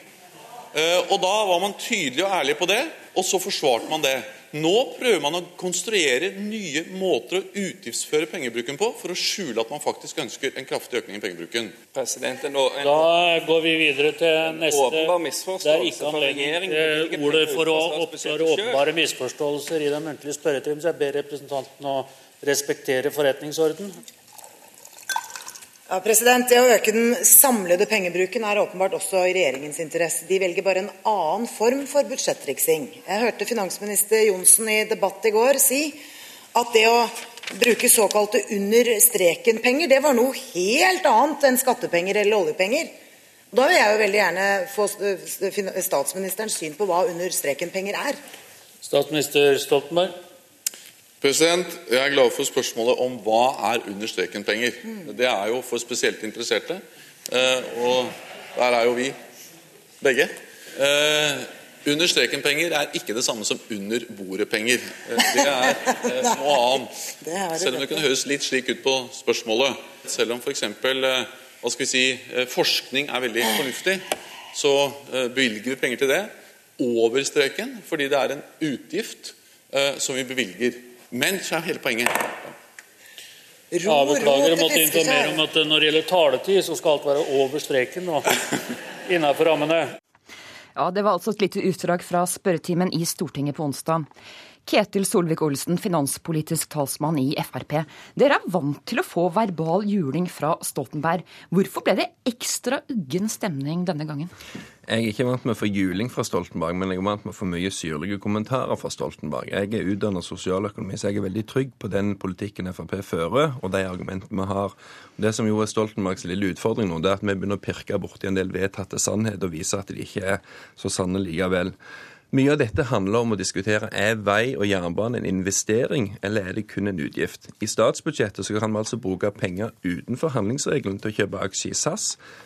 Eh, og Da var man tydelig og ærlig på det, og så forsvarte man det. Nå prøver man å konstruere nye måter å utgiftsføre pengebruken på for å skjule at man faktisk ønsker en kraftig økning i pengebruken. President, en, en, da går vi videre til neste. Det er ikke anledning til ordet for å oppklare åpenbare misforståelser i den muntlige spørretimen, så jeg ber representanten å respektere forretningsorden. Ja, president. Det å øke den samlede pengebruken er åpenbart også i regjeringens interesse. De velger bare en annen form for budsjettriksing. Jeg hørte finansminister Johnsen i debatt i går si at det å bruke såkalte under streken-penger, det var noe helt annet enn skattepenger eller oljepenger. Da vil jeg jo veldig gjerne få statsministerens syn på hva under streken-penger er. Statsminister Stoltenberg. President, Jeg er glad for spørsmålet om hva er under streken-penger. Det er jo for spesielt interesserte, eh, og der er jo vi begge. Eh, under streken-penger er ikke det samme som under bordet-penger. Eh, det er noe annet. Selv om det kunne høres litt slik ut på spørsmålet. Selv om f.eks. hva skal vi si, forskning er veldig fornuftig, så bevilger vi penger til det over streken, fordi det er en utgift som vi bevilger. Men så er hele poenget ro, jeg måtte informere om at når det gjelder taletid, så skal alt være over streken og innenfor rammene. Ja, Det var altså et lite utdrag fra spørretimen i Stortinget på onsdag. Ketil Solvik-Olsen, finanspolitisk talsmann i Frp. Dere er vant til å få verbal juling fra Stoltenberg. Hvorfor ble det ekstra uggen stemning denne gangen? Jeg er ikke vant med å få juling fra Stoltenberg, men jeg er vant med å få mye syrlige kommentarer fra Stoltenberg. Jeg er utdannet sosialøkonomi, så jeg er veldig trygg på den politikken Frp fører, og de argumentene vi har. Det som jo er Stoltenbergs lille utfordring nå, det er at vi begynner å pirke borti en del vedtatte sannheter og vise at de ikke er så sanne likevel. Mye av dette handler om å diskutere er vei og jernbane en investering, eller er det kun en utgift. I statsbudsjettet så kan vi altså bruke penger utenfor handlingsregelen til å kjøpe aksjer i SAS.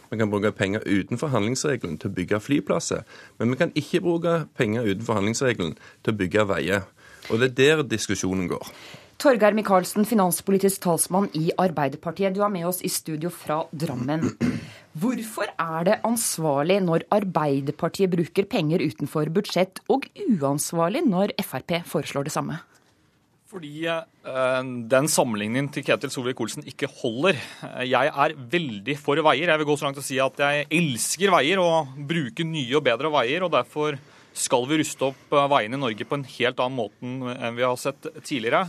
Vi kan bruke penger utenfor handlingsregelen til å bygge flyplasser. Men vi kan ikke bruke penger utenfor handlingsregelen til å bygge veier. Og det er der diskusjonen går. Torgeir Micaelsen, finanspolitisk talsmann i Arbeiderpartiet. Du er med oss i studio fra Drammen. Hvorfor er det ansvarlig når Arbeiderpartiet bruker penger utenfor budsjett, og uansvarlig når Frp foreslår det samme? Fordi eh, den sammenligningen til Ketil Solvik-Olsen ikke holder. Jeg er veldig for veier. Jeg vil gå så langt og si at jeg elsker veier og bruker nye og bedre veier. og Derfor skal vi ruste opp eh, veiene i Norge på en helt annen måte enn vi har sett tidligere.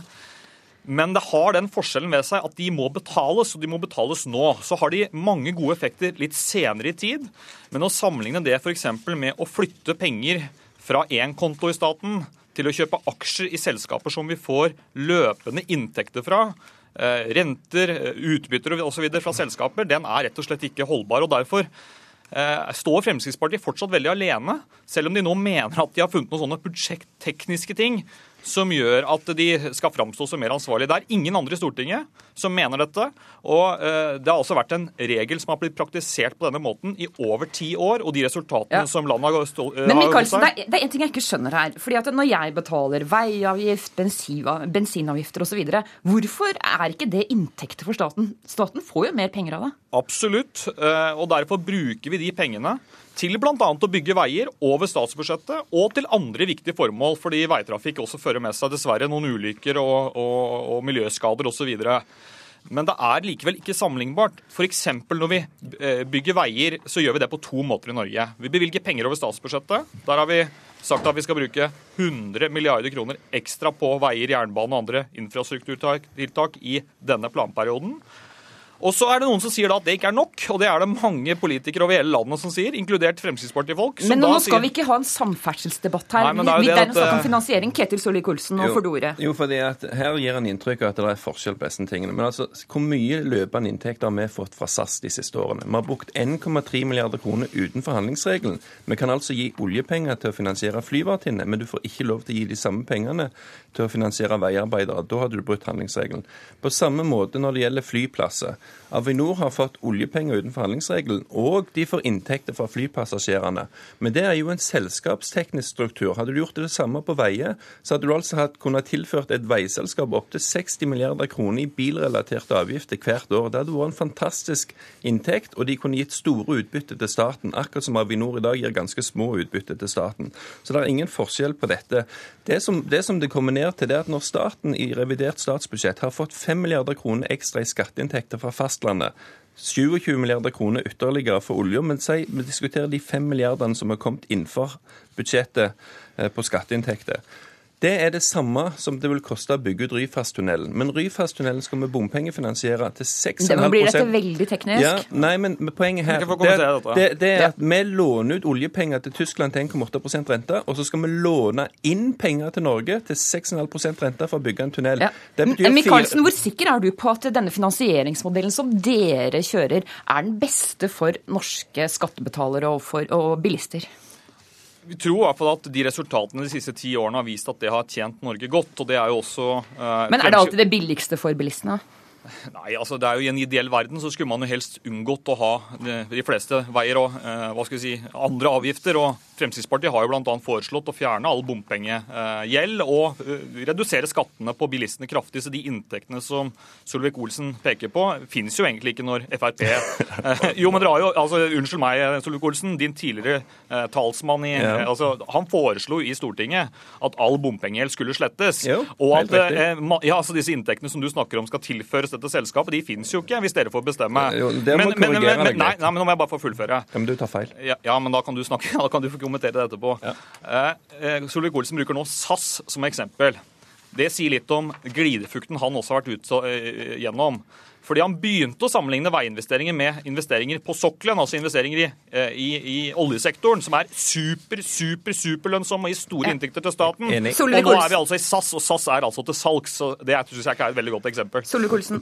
Men det har den forskjellen ved seg at de må betales, og de må betales nå. Så har de mange gode effekter litt senere i tid, men å sammenligne det f.eks. med å flytte penger fra én konto i staten til å kjøpe aksjer i selskaper som vi får løpende inntekter fra, eh, renter, utbytter osv. fra selskaper, den er rett og slett ikke holdbar. og Derfor Eh, står Fremskrittspartiet fortsatt veldig alene, selv om de nå mener at de har funnet noen sånne budsjettekniske ting som gjør at de skal framstå som mer ansvarlige. Det er ingen andre i Stortinget som mener dette. Og eh, det har altså vært en regel som har blitt praktisert på denne måten i over ti år, og de resultatene ja. som landet har stå, Men Michaelsen, det, er, det er en ting jeg ikke skjønner her. fordi at Når jeg betaler veiavgift, bensinavgifter osv., hvorfor er ikke det inntekter for staten? Staten får jo mer penger av det. Absolutt, eh, og derfor bruker vi de pengene til bl.a. å bygge veier over statsbudsjettet og til andre viktige formål, fordi veitrafikk også fører med seg dessverre noen ulykker og, og, og miljøskader osv. Men det er likevel ikke sammenlignbart. F.eks. når vi eh, bygger veier, så gjør vi det på to måter i Norge. Vi bevilger penger over statsbudsjettet. Der har vi sagt at vi skal bruke 100 milliarder kroner ekstra på veier, jernbane og andre infrastrukturtiltak i denne planperioden. Og så er det noen som sier da at det ikke er nok, og det er det mange politikere over hele landet som sier, inkludert Fremskrittspartifolk. Men nå skal sier... vi ikke ha en samferdselsdebatt her. Nei, det er, det er snakk om finansiering. Ketil Solvik-Olsen, nå får du ordet. Jo, fordi at her gir han inntrykk av at det er forskjell på disse tingene. Men altså, hvor mye løpende inntekter har vi fått fra SAS de siste årene? Vi har brukt 1,3 milliarder kroner utenfor handlingsregelen. Vi kan altså gi oljepenger til å finansiere flyvertinner, men du får ikke lov til å gi de samme pengene til å finansiere veiarbeidere. Da hadde du brutt handlingsregelen. På samme måte når det gjelder flyplasser. Avinor har fått oljepenger utenfor handlingsregelen, og de får inntekter fra flypassasjerene. Men det er jo en selskapsteknisk struktur. Hadde du gjort det samme på veier, så hadde du altså hatt, kunnet tilført et veiselskap opptil 60 milliarder kroner i bilrelaterte avgifter hvert år. Det hadde vært en fantastisk inntekt, og de kunne gitt store utbytte til staten, akkurat som Avinor i dag gir ganske små utbytte til staten. Så det er ingen forskjell på dette. Det som det, som det kommer ned til, det er at når staten i revidert statsbudsjett har fått 5 milliarder kroner ekstra i skatteinntekter fra fastlandet, 27 milliarder kroner ytterligere for olja, men si, vi diskuterer de 5 milliardene som har kommet innenfor budsjettet eh, på skatteinntekter. Det er det samme som det vil koste å bygge ut Ryfasttunnelen. Men Ryfasttunnelen skal vi bompengefinansiere til 6,5% Det blir dette veldig teknisk. Ja, nei, men poenget her det, det, det er at vi låner ut oljepenger til Tyskland til 1,8% rente, og så skal vi låne inn penger til Norge til 6,5% rente for å bygge en tunnel. Ja. Michaelsen, hvor sikker er du på at denne finansieringsmodellen som dere kjører, er den beste for norske skattebetalere og, for, og bilister? Vi tror i hvert fall at de resultatene de siste ti årene har vist at det har tjent Norge godt. og det er jo også... Eh, Men er det alltid det billigste for bilistene? Nei, altså det er jo I en ideell verden så skulle man jo helst unngått å ha de fleste veier og eh, hva skal vi si, andre avgifter. og Fremskrittspartiet har jo bl.a. foreslått å fjerne all bompengegjeld og eh, redusere skattene på bilistene kraftig. Så de inntektene som Solvik-Olsen peker på, finnes jo egentlig ikke når Frp eh, Jo, men dere har jo altså, Unnskyld meg, Solvik-Olsen. Din tidligere eh, talsmann i ja. altså, Han foreslo i Stortinget at all bompengegjeld skulle slettes. Jo, og at ja, altså, disse inntektene som du snakker om skal tilføres dette selskapet, de finnes jo ikke hvis dere får bestemme. Jo, må men, men, men, nei, nei, men nå må jeg bare få fullføre. Ja, men du tar feil. Ja, ja men da kan du snakke. Da kan du få kommentere det etterpå. Ja. Eh, eh Solvik-Olsen bruker nå SAS som eksempel. Det sier litt om glidefukten han også har vært ute eh, gjennom. Fordi han begynte å sammenligne veiinvesteringer med investeringer på sokkelen, altså investeringer i, eh, i, i oljesektoren, som er super, super, superlønnsomme og gir store inntekter til staten. Enig. Og nå er vi altså i SAS, og SAS er altså til salgs. så Det syns jeg ikke er et veldig godt eksempel.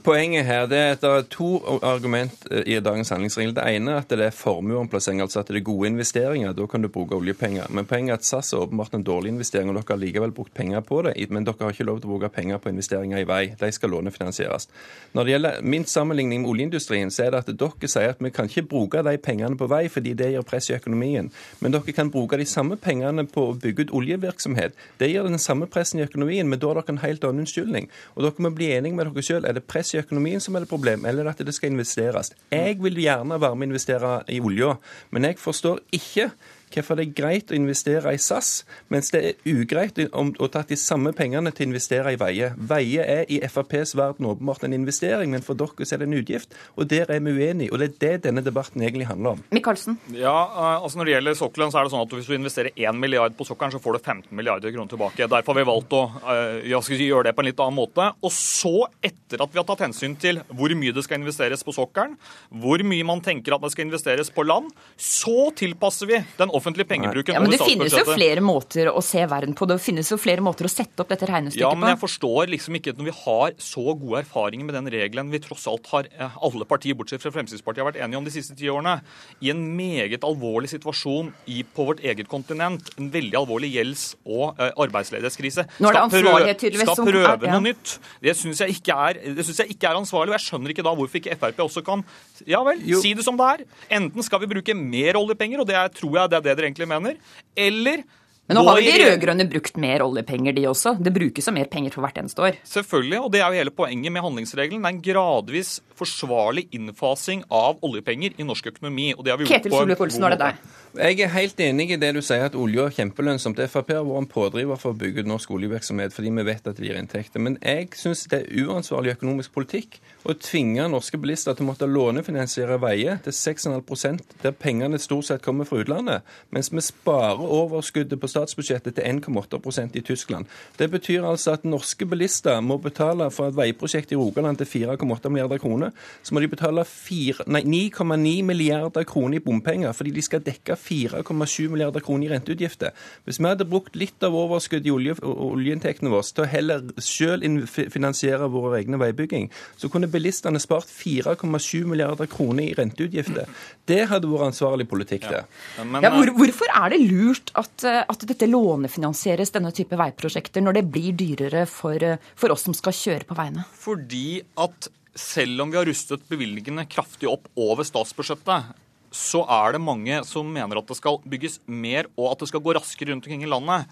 Poenget her det er at det er to argument eh, i dagens handlingsregel. Det ene er at det er formueomplassering, altså at det er gode investeringer. Da kan du bruke oljepenger. Men poenget er at SAS er åpenbart en dårlig investering, og dere har likevel brukt penger på det. Men dere har ikke lov til å bruke penger på investeringer i vei. De skal lånefinansieres. Når det gjelder min sammenligning med oljeindustrien, så er det at dere sier at vi kan ikke bruke de pengene på vei fordi det gir press i økonomien. Men dere kan bruke de samme pengene på å bygge ut oljevirksomhet. Det gir den samme pressen i økonomien, men da har dere en helt annen unnskyldning. Og dere må bli enige med dere sjøl. Er det press i økonomien som er det problem, eller at det skal investeres? Jeg vil gjerne være med å investere i olja, men jeg forstår ikke hvorfor det er greit å investere i SAS, mens det er ugreit å ta de samme pengene til å investere i veier. Veier er i FrPs verden åpenbart en investering, men for dere er det en utgift. Og der er vi uenige, og det er det denne debatten egentlig handler om. Michaelsen? Ja, eh, altså Når det gjelder sokkelen, så er det sånn at hvis du investerer 1 milliard på sokkelen, så får du 15 milliarder kroner tilbake. Derfor har vi valgt å uh, si, gjøre det på en litt annen måte. Og så, etter at vi har tatt hensyn til hvor mye det skal investeres på sokkelen, hvor mye man tenker at det skal investeres på land, så tilpasser vi den offentlige pengebruken ja, men Det finnes jo flere måter å se verden på. Det finnes jo flere måter å sette opp dette regnestykket på. Ja, men jeg forstår liksom ikke at når vi har så gode erfaringer med den regelen vi tross alt har eh, alle partier bortsett fra Fremskrittspartiet har vært enige om de siste ti årene, i en meget alvorlig situasjon i, på vårt eget kontinent, en veldig alvorlig gjelds- og eh, arbeidsledighetskrise, Nå er det skal prøve- skal prøve er- ja. noe nytt. Det syns jeg, jeg ikke er ansvarlig, og jeg skjønner ikke da hvorfor ikke Frp også kan ja vel, si det som det er. Enten skal vi bruke mer oljepenger, og det er, tror jeg det er det dere egentlig mener, eller Men nå har jo de rød-grønne brukt mer oljepenger, de også. Det brukes jo mer penger for hvert eneste år. Selvfølgelig, og det er jo hele poenget med handlingsregelen. Det er en gradvis forsvarlig innfasing av oljepenger i norsk økonomi. og det har vi gjort Ketil på en Solvik-Olsen, god var det måte. deg? Jeg er helt enig i det du sier, at olje er kjempelønnsomt. Frp har vært en pådriver for å bygge ut norsk oljevirksomhet fordi vi vet at det gir inntekter. Men jeg syns det er uansvarlig økonomisk politikk å tvinge norske bilister til å måtte lånefinansiere veier til 6,5% der pengene stort sett kommer fra utlandet, mens vi sparer overskuddet på statsbudsjettet til 1,8% i Tyskland. Det betyr altså at norske bilister må betale for et veiprosjekt i Rogaland til 4,8 milliarder kroner. Så må de betale 9,9 milliarder kroner i bompenger fordi de skal dekke 4,7 milliarder kroner i renteutgifter. Hvis vi hadde brukt litt av overskuddet i olje, oljeinntektene våre til å heller selv finansiere vår egne veibygging, så kunne bilistene spart 4,7 milliarder kroner i renteutgifter. Det hadde vært ansvarlig politikk, det. Ja, hvor, hvorfor er det lurt at, eh, at dette lånefinansieres, denne type veiprosjekter, når det blir dyrere for, eh, for oss som skal kjøre på veiene? Fordi at selv om vi har rustet bevilgningene kraftig opp over statsbudsjettet, så er det mange som mener at det skal bygges mer og at det skal gå raskere rundt omkring i landet.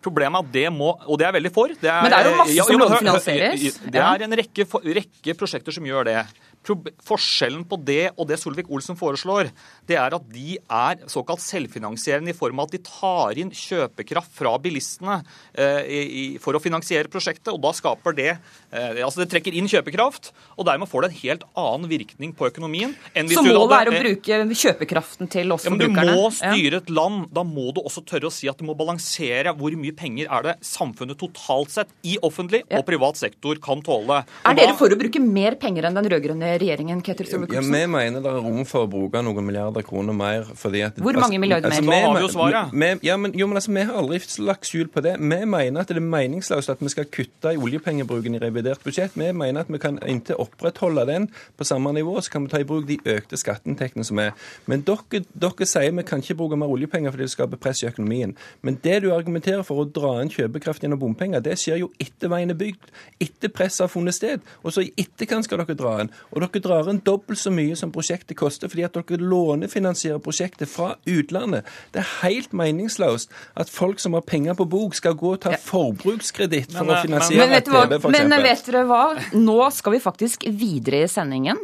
Problemet er at det må, og det er veldig for det Men det er jo masse som men lånefinansieres. Det er en rekke, rekke prosjekter som gjør det. Forskjellen på det og det Solvik-Olsen foreslår, det er at de er såkalt selvfinansierende i form av at de tar inn kjøpekraft fra bilistene eh, for å finansiere prosjektet. og Da skaper det eh, altså det trekker inn kjøpekraft, og dermed får det en helt annen virkning på økonomien. enn hvis Så målet er å bruke kjøpekraften til oss ja, men Du må styre et land. Da må du også tørre å si at du må balansere hvor mye penger er det samfunnet totalt sett i offentlig og privat sektor kan tåle. Er dere for å bruke mer penger enn den rød-grønne regjeringen, Ketil Ja? Vi mener det er rom for å bruke noen milliarder kroner mer. fordi at... Hvor mange milliarder mer? vi- Da har vi jo svaret. Vi, ja, men, jo, men altså, vi har aldri lagt skjul på det. Vi mener at det er meningsløst at vi skal kutte i oljepengebruken i revidert budsjett. Vi mener at vi kan inntil opprettholde den på samme nivå, så kan vi ta i bruk de økte skatteinntektene som er. Men dere, dere sier vi kan ikke bruke mer oljepenger fordi det skaper press i økonomien. Men det du argumenterer for å dra inn kjøpekraft gjennom bompenger, det skjer jo etter veien er bygd, etter presset har funnet sted. Og så i etterkant skal dere dra inn. Og dere drar inn dobbelt så mye som prosjektet koster, fordi at dere lånefinansierer prosjektet fra utlandet. Det er helt meningsløst at folk som har penger på bok, skal gå og ta forbrukskreditt for Men, å eh, finansiere Men vet, du? TV, for Men vet dere hva? Nå skal vi faktisk videre i sendingen.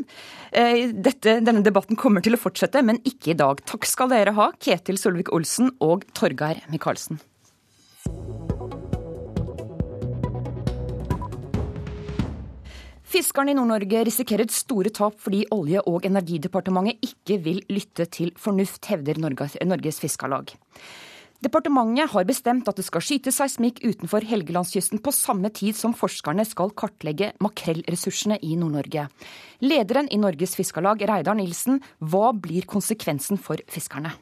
Eh, Dette, denne debatten kommer til å fortsette, men ikke i dag. Takk skal dere ha, Ketil Solvik-Olsen og Torgeir Micaelsen. Fiskerne i Nord-Norge risikerer store tap fordi Olje- og energidepartementet ikke vil lytte til fornuft, hevder Norges, Fiskarlag. Departementet har bestemt at det skal skytes seismikk utenfor Helgelandskysten på samme tid som forskerne skal kartlegge makrellressursene i Nord-Norge. Lederen i Norges Fiskarlag, Reidar Nilsen, hva blir konsekvensen for fiskerne?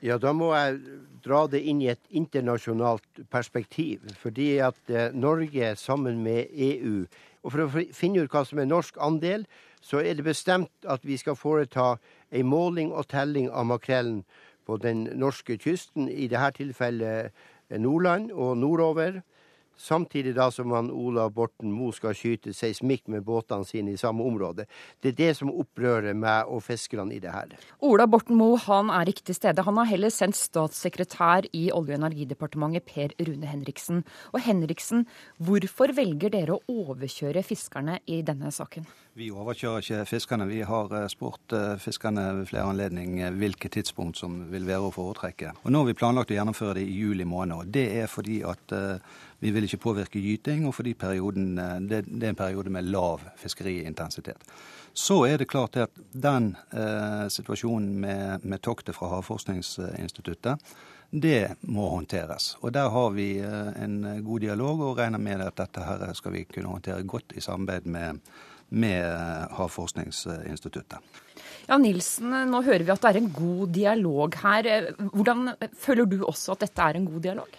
Ja, da må jeg dra det inn i et internasjonalt perspektiv. Fordi at eh, Norge sammen med EU Og for å finne ut hva som er norsk andel, så er det bestemt at vi skal foreta en måling og telling av makrellen på den norske kysten, i dette tilfellet Nordland og nordover. Samtidig da som han Ola Borten Moe skal skyte seismikk med båtene sine i samme område. Det er det som opprører meg og fiskerne i det her. Ola Borten Moe han er ikke til stede. Han har heller sendt statssekretær i Olje- og energidepartementet Per Rune Henriksen. Og Henriksen, hvorfor velger dere å overkjøre fiskerne i denne saken? Vi overkjører ikke fiskerne. Vi har eh, spurt eh, fiskerne ved flere anledninger hvilket tidspunkt som vil være å foretrekke. Og Nå har vi planlagt å gjennomføre det i juli måned. og Det er fordi at eh, vi vil ikke påvirke gyting, og fordi perioden, eh, det, er en periode med lav fiskeriintensitet. Så er det klart at den eh, situasjonen med, med toktet fra Havforskningsinstituttet det må håndteres. Og Der har vi en god dialog og regner med at dette her skal vi kunne håndtere godt i samarbeid med, med Havforskningsinstituttet. Ja, Nilsen, nå hører vi at det er en god dialog her. Hvordan føler du også at dette er en god dialog?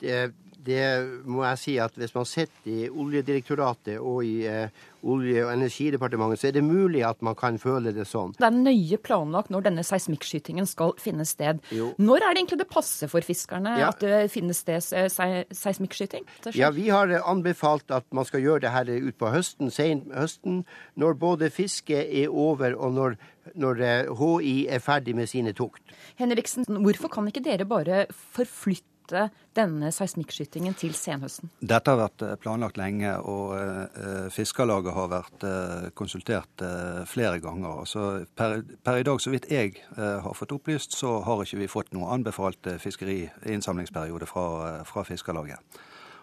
Det, det må jeg si at hvis man sitter i Oljedirektoratet og i eh, Olje- og energidepartementet, så er det mulig at man kan føle det sånn. Det er nøye planlagt når denne seismikkskytingen skal finne sted. Jo. Når er det egentlig det passer for fiskerne ja. at det finnes sted seismikkskyting? Ja, vi har anbefalt at man skal gjøre det her utpå høsten, sen høsten, når både fisket er over og når, når HI eh, er ferdig med sine tukt. Henriksen, hvorfor kan ikke dere bare forflytte flytte denne seismikkskytingen til senhøsten? Dette har vært eh, planlagt lenge, og uh, Fiskarlaget har vært uh, konsultert flere ganger. Så per, per, i dag, så vidt jeg har fått opplyst, så har ikke vi fått noe anbefalt fiskeriinnsamlingsperiode fra, fra Fiskarlaget.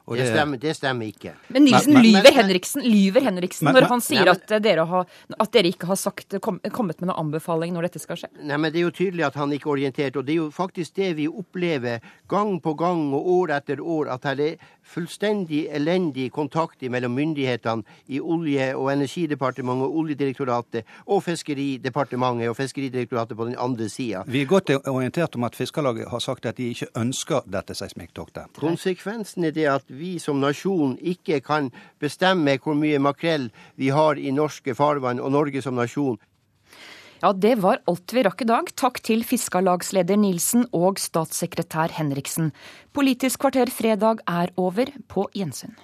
Det, det, stemmer, det, stemmer, ikke. Men Nilsen men, lyver Henriksen, lyver Henriksen men, når han sier nei, at, dere har, at, dere ikke har sagt, kom, kommet med noen anbefaling når dette skal skje? Nei, men Det er jo tydelig at han ikke er orientert. og Det er jo faktisk det vi opplever gang på gang og år etter år. At det er fullstendig elendig kontakt mellom myndighetene i Olje- og energidepartementet og Oljedirektoratet og Fiskeridepartementet og Fiskeridirektoratet på den andre sida. Vi er godt orientert om at Fiskarlaget har sagt at de ikke ønsker dette seismikktoktet. Konsekvensen er det at vi som nasjon ikke kan bestemme hvor mye makrell vi har i norske farvann og Norge som nasjon. Ja, det var alt vi rakk i dag. Takk til Fiskarlagsleder Nilsen og statssekretær Henriksen. Politisk kvarter fredag er over. På gjensyn.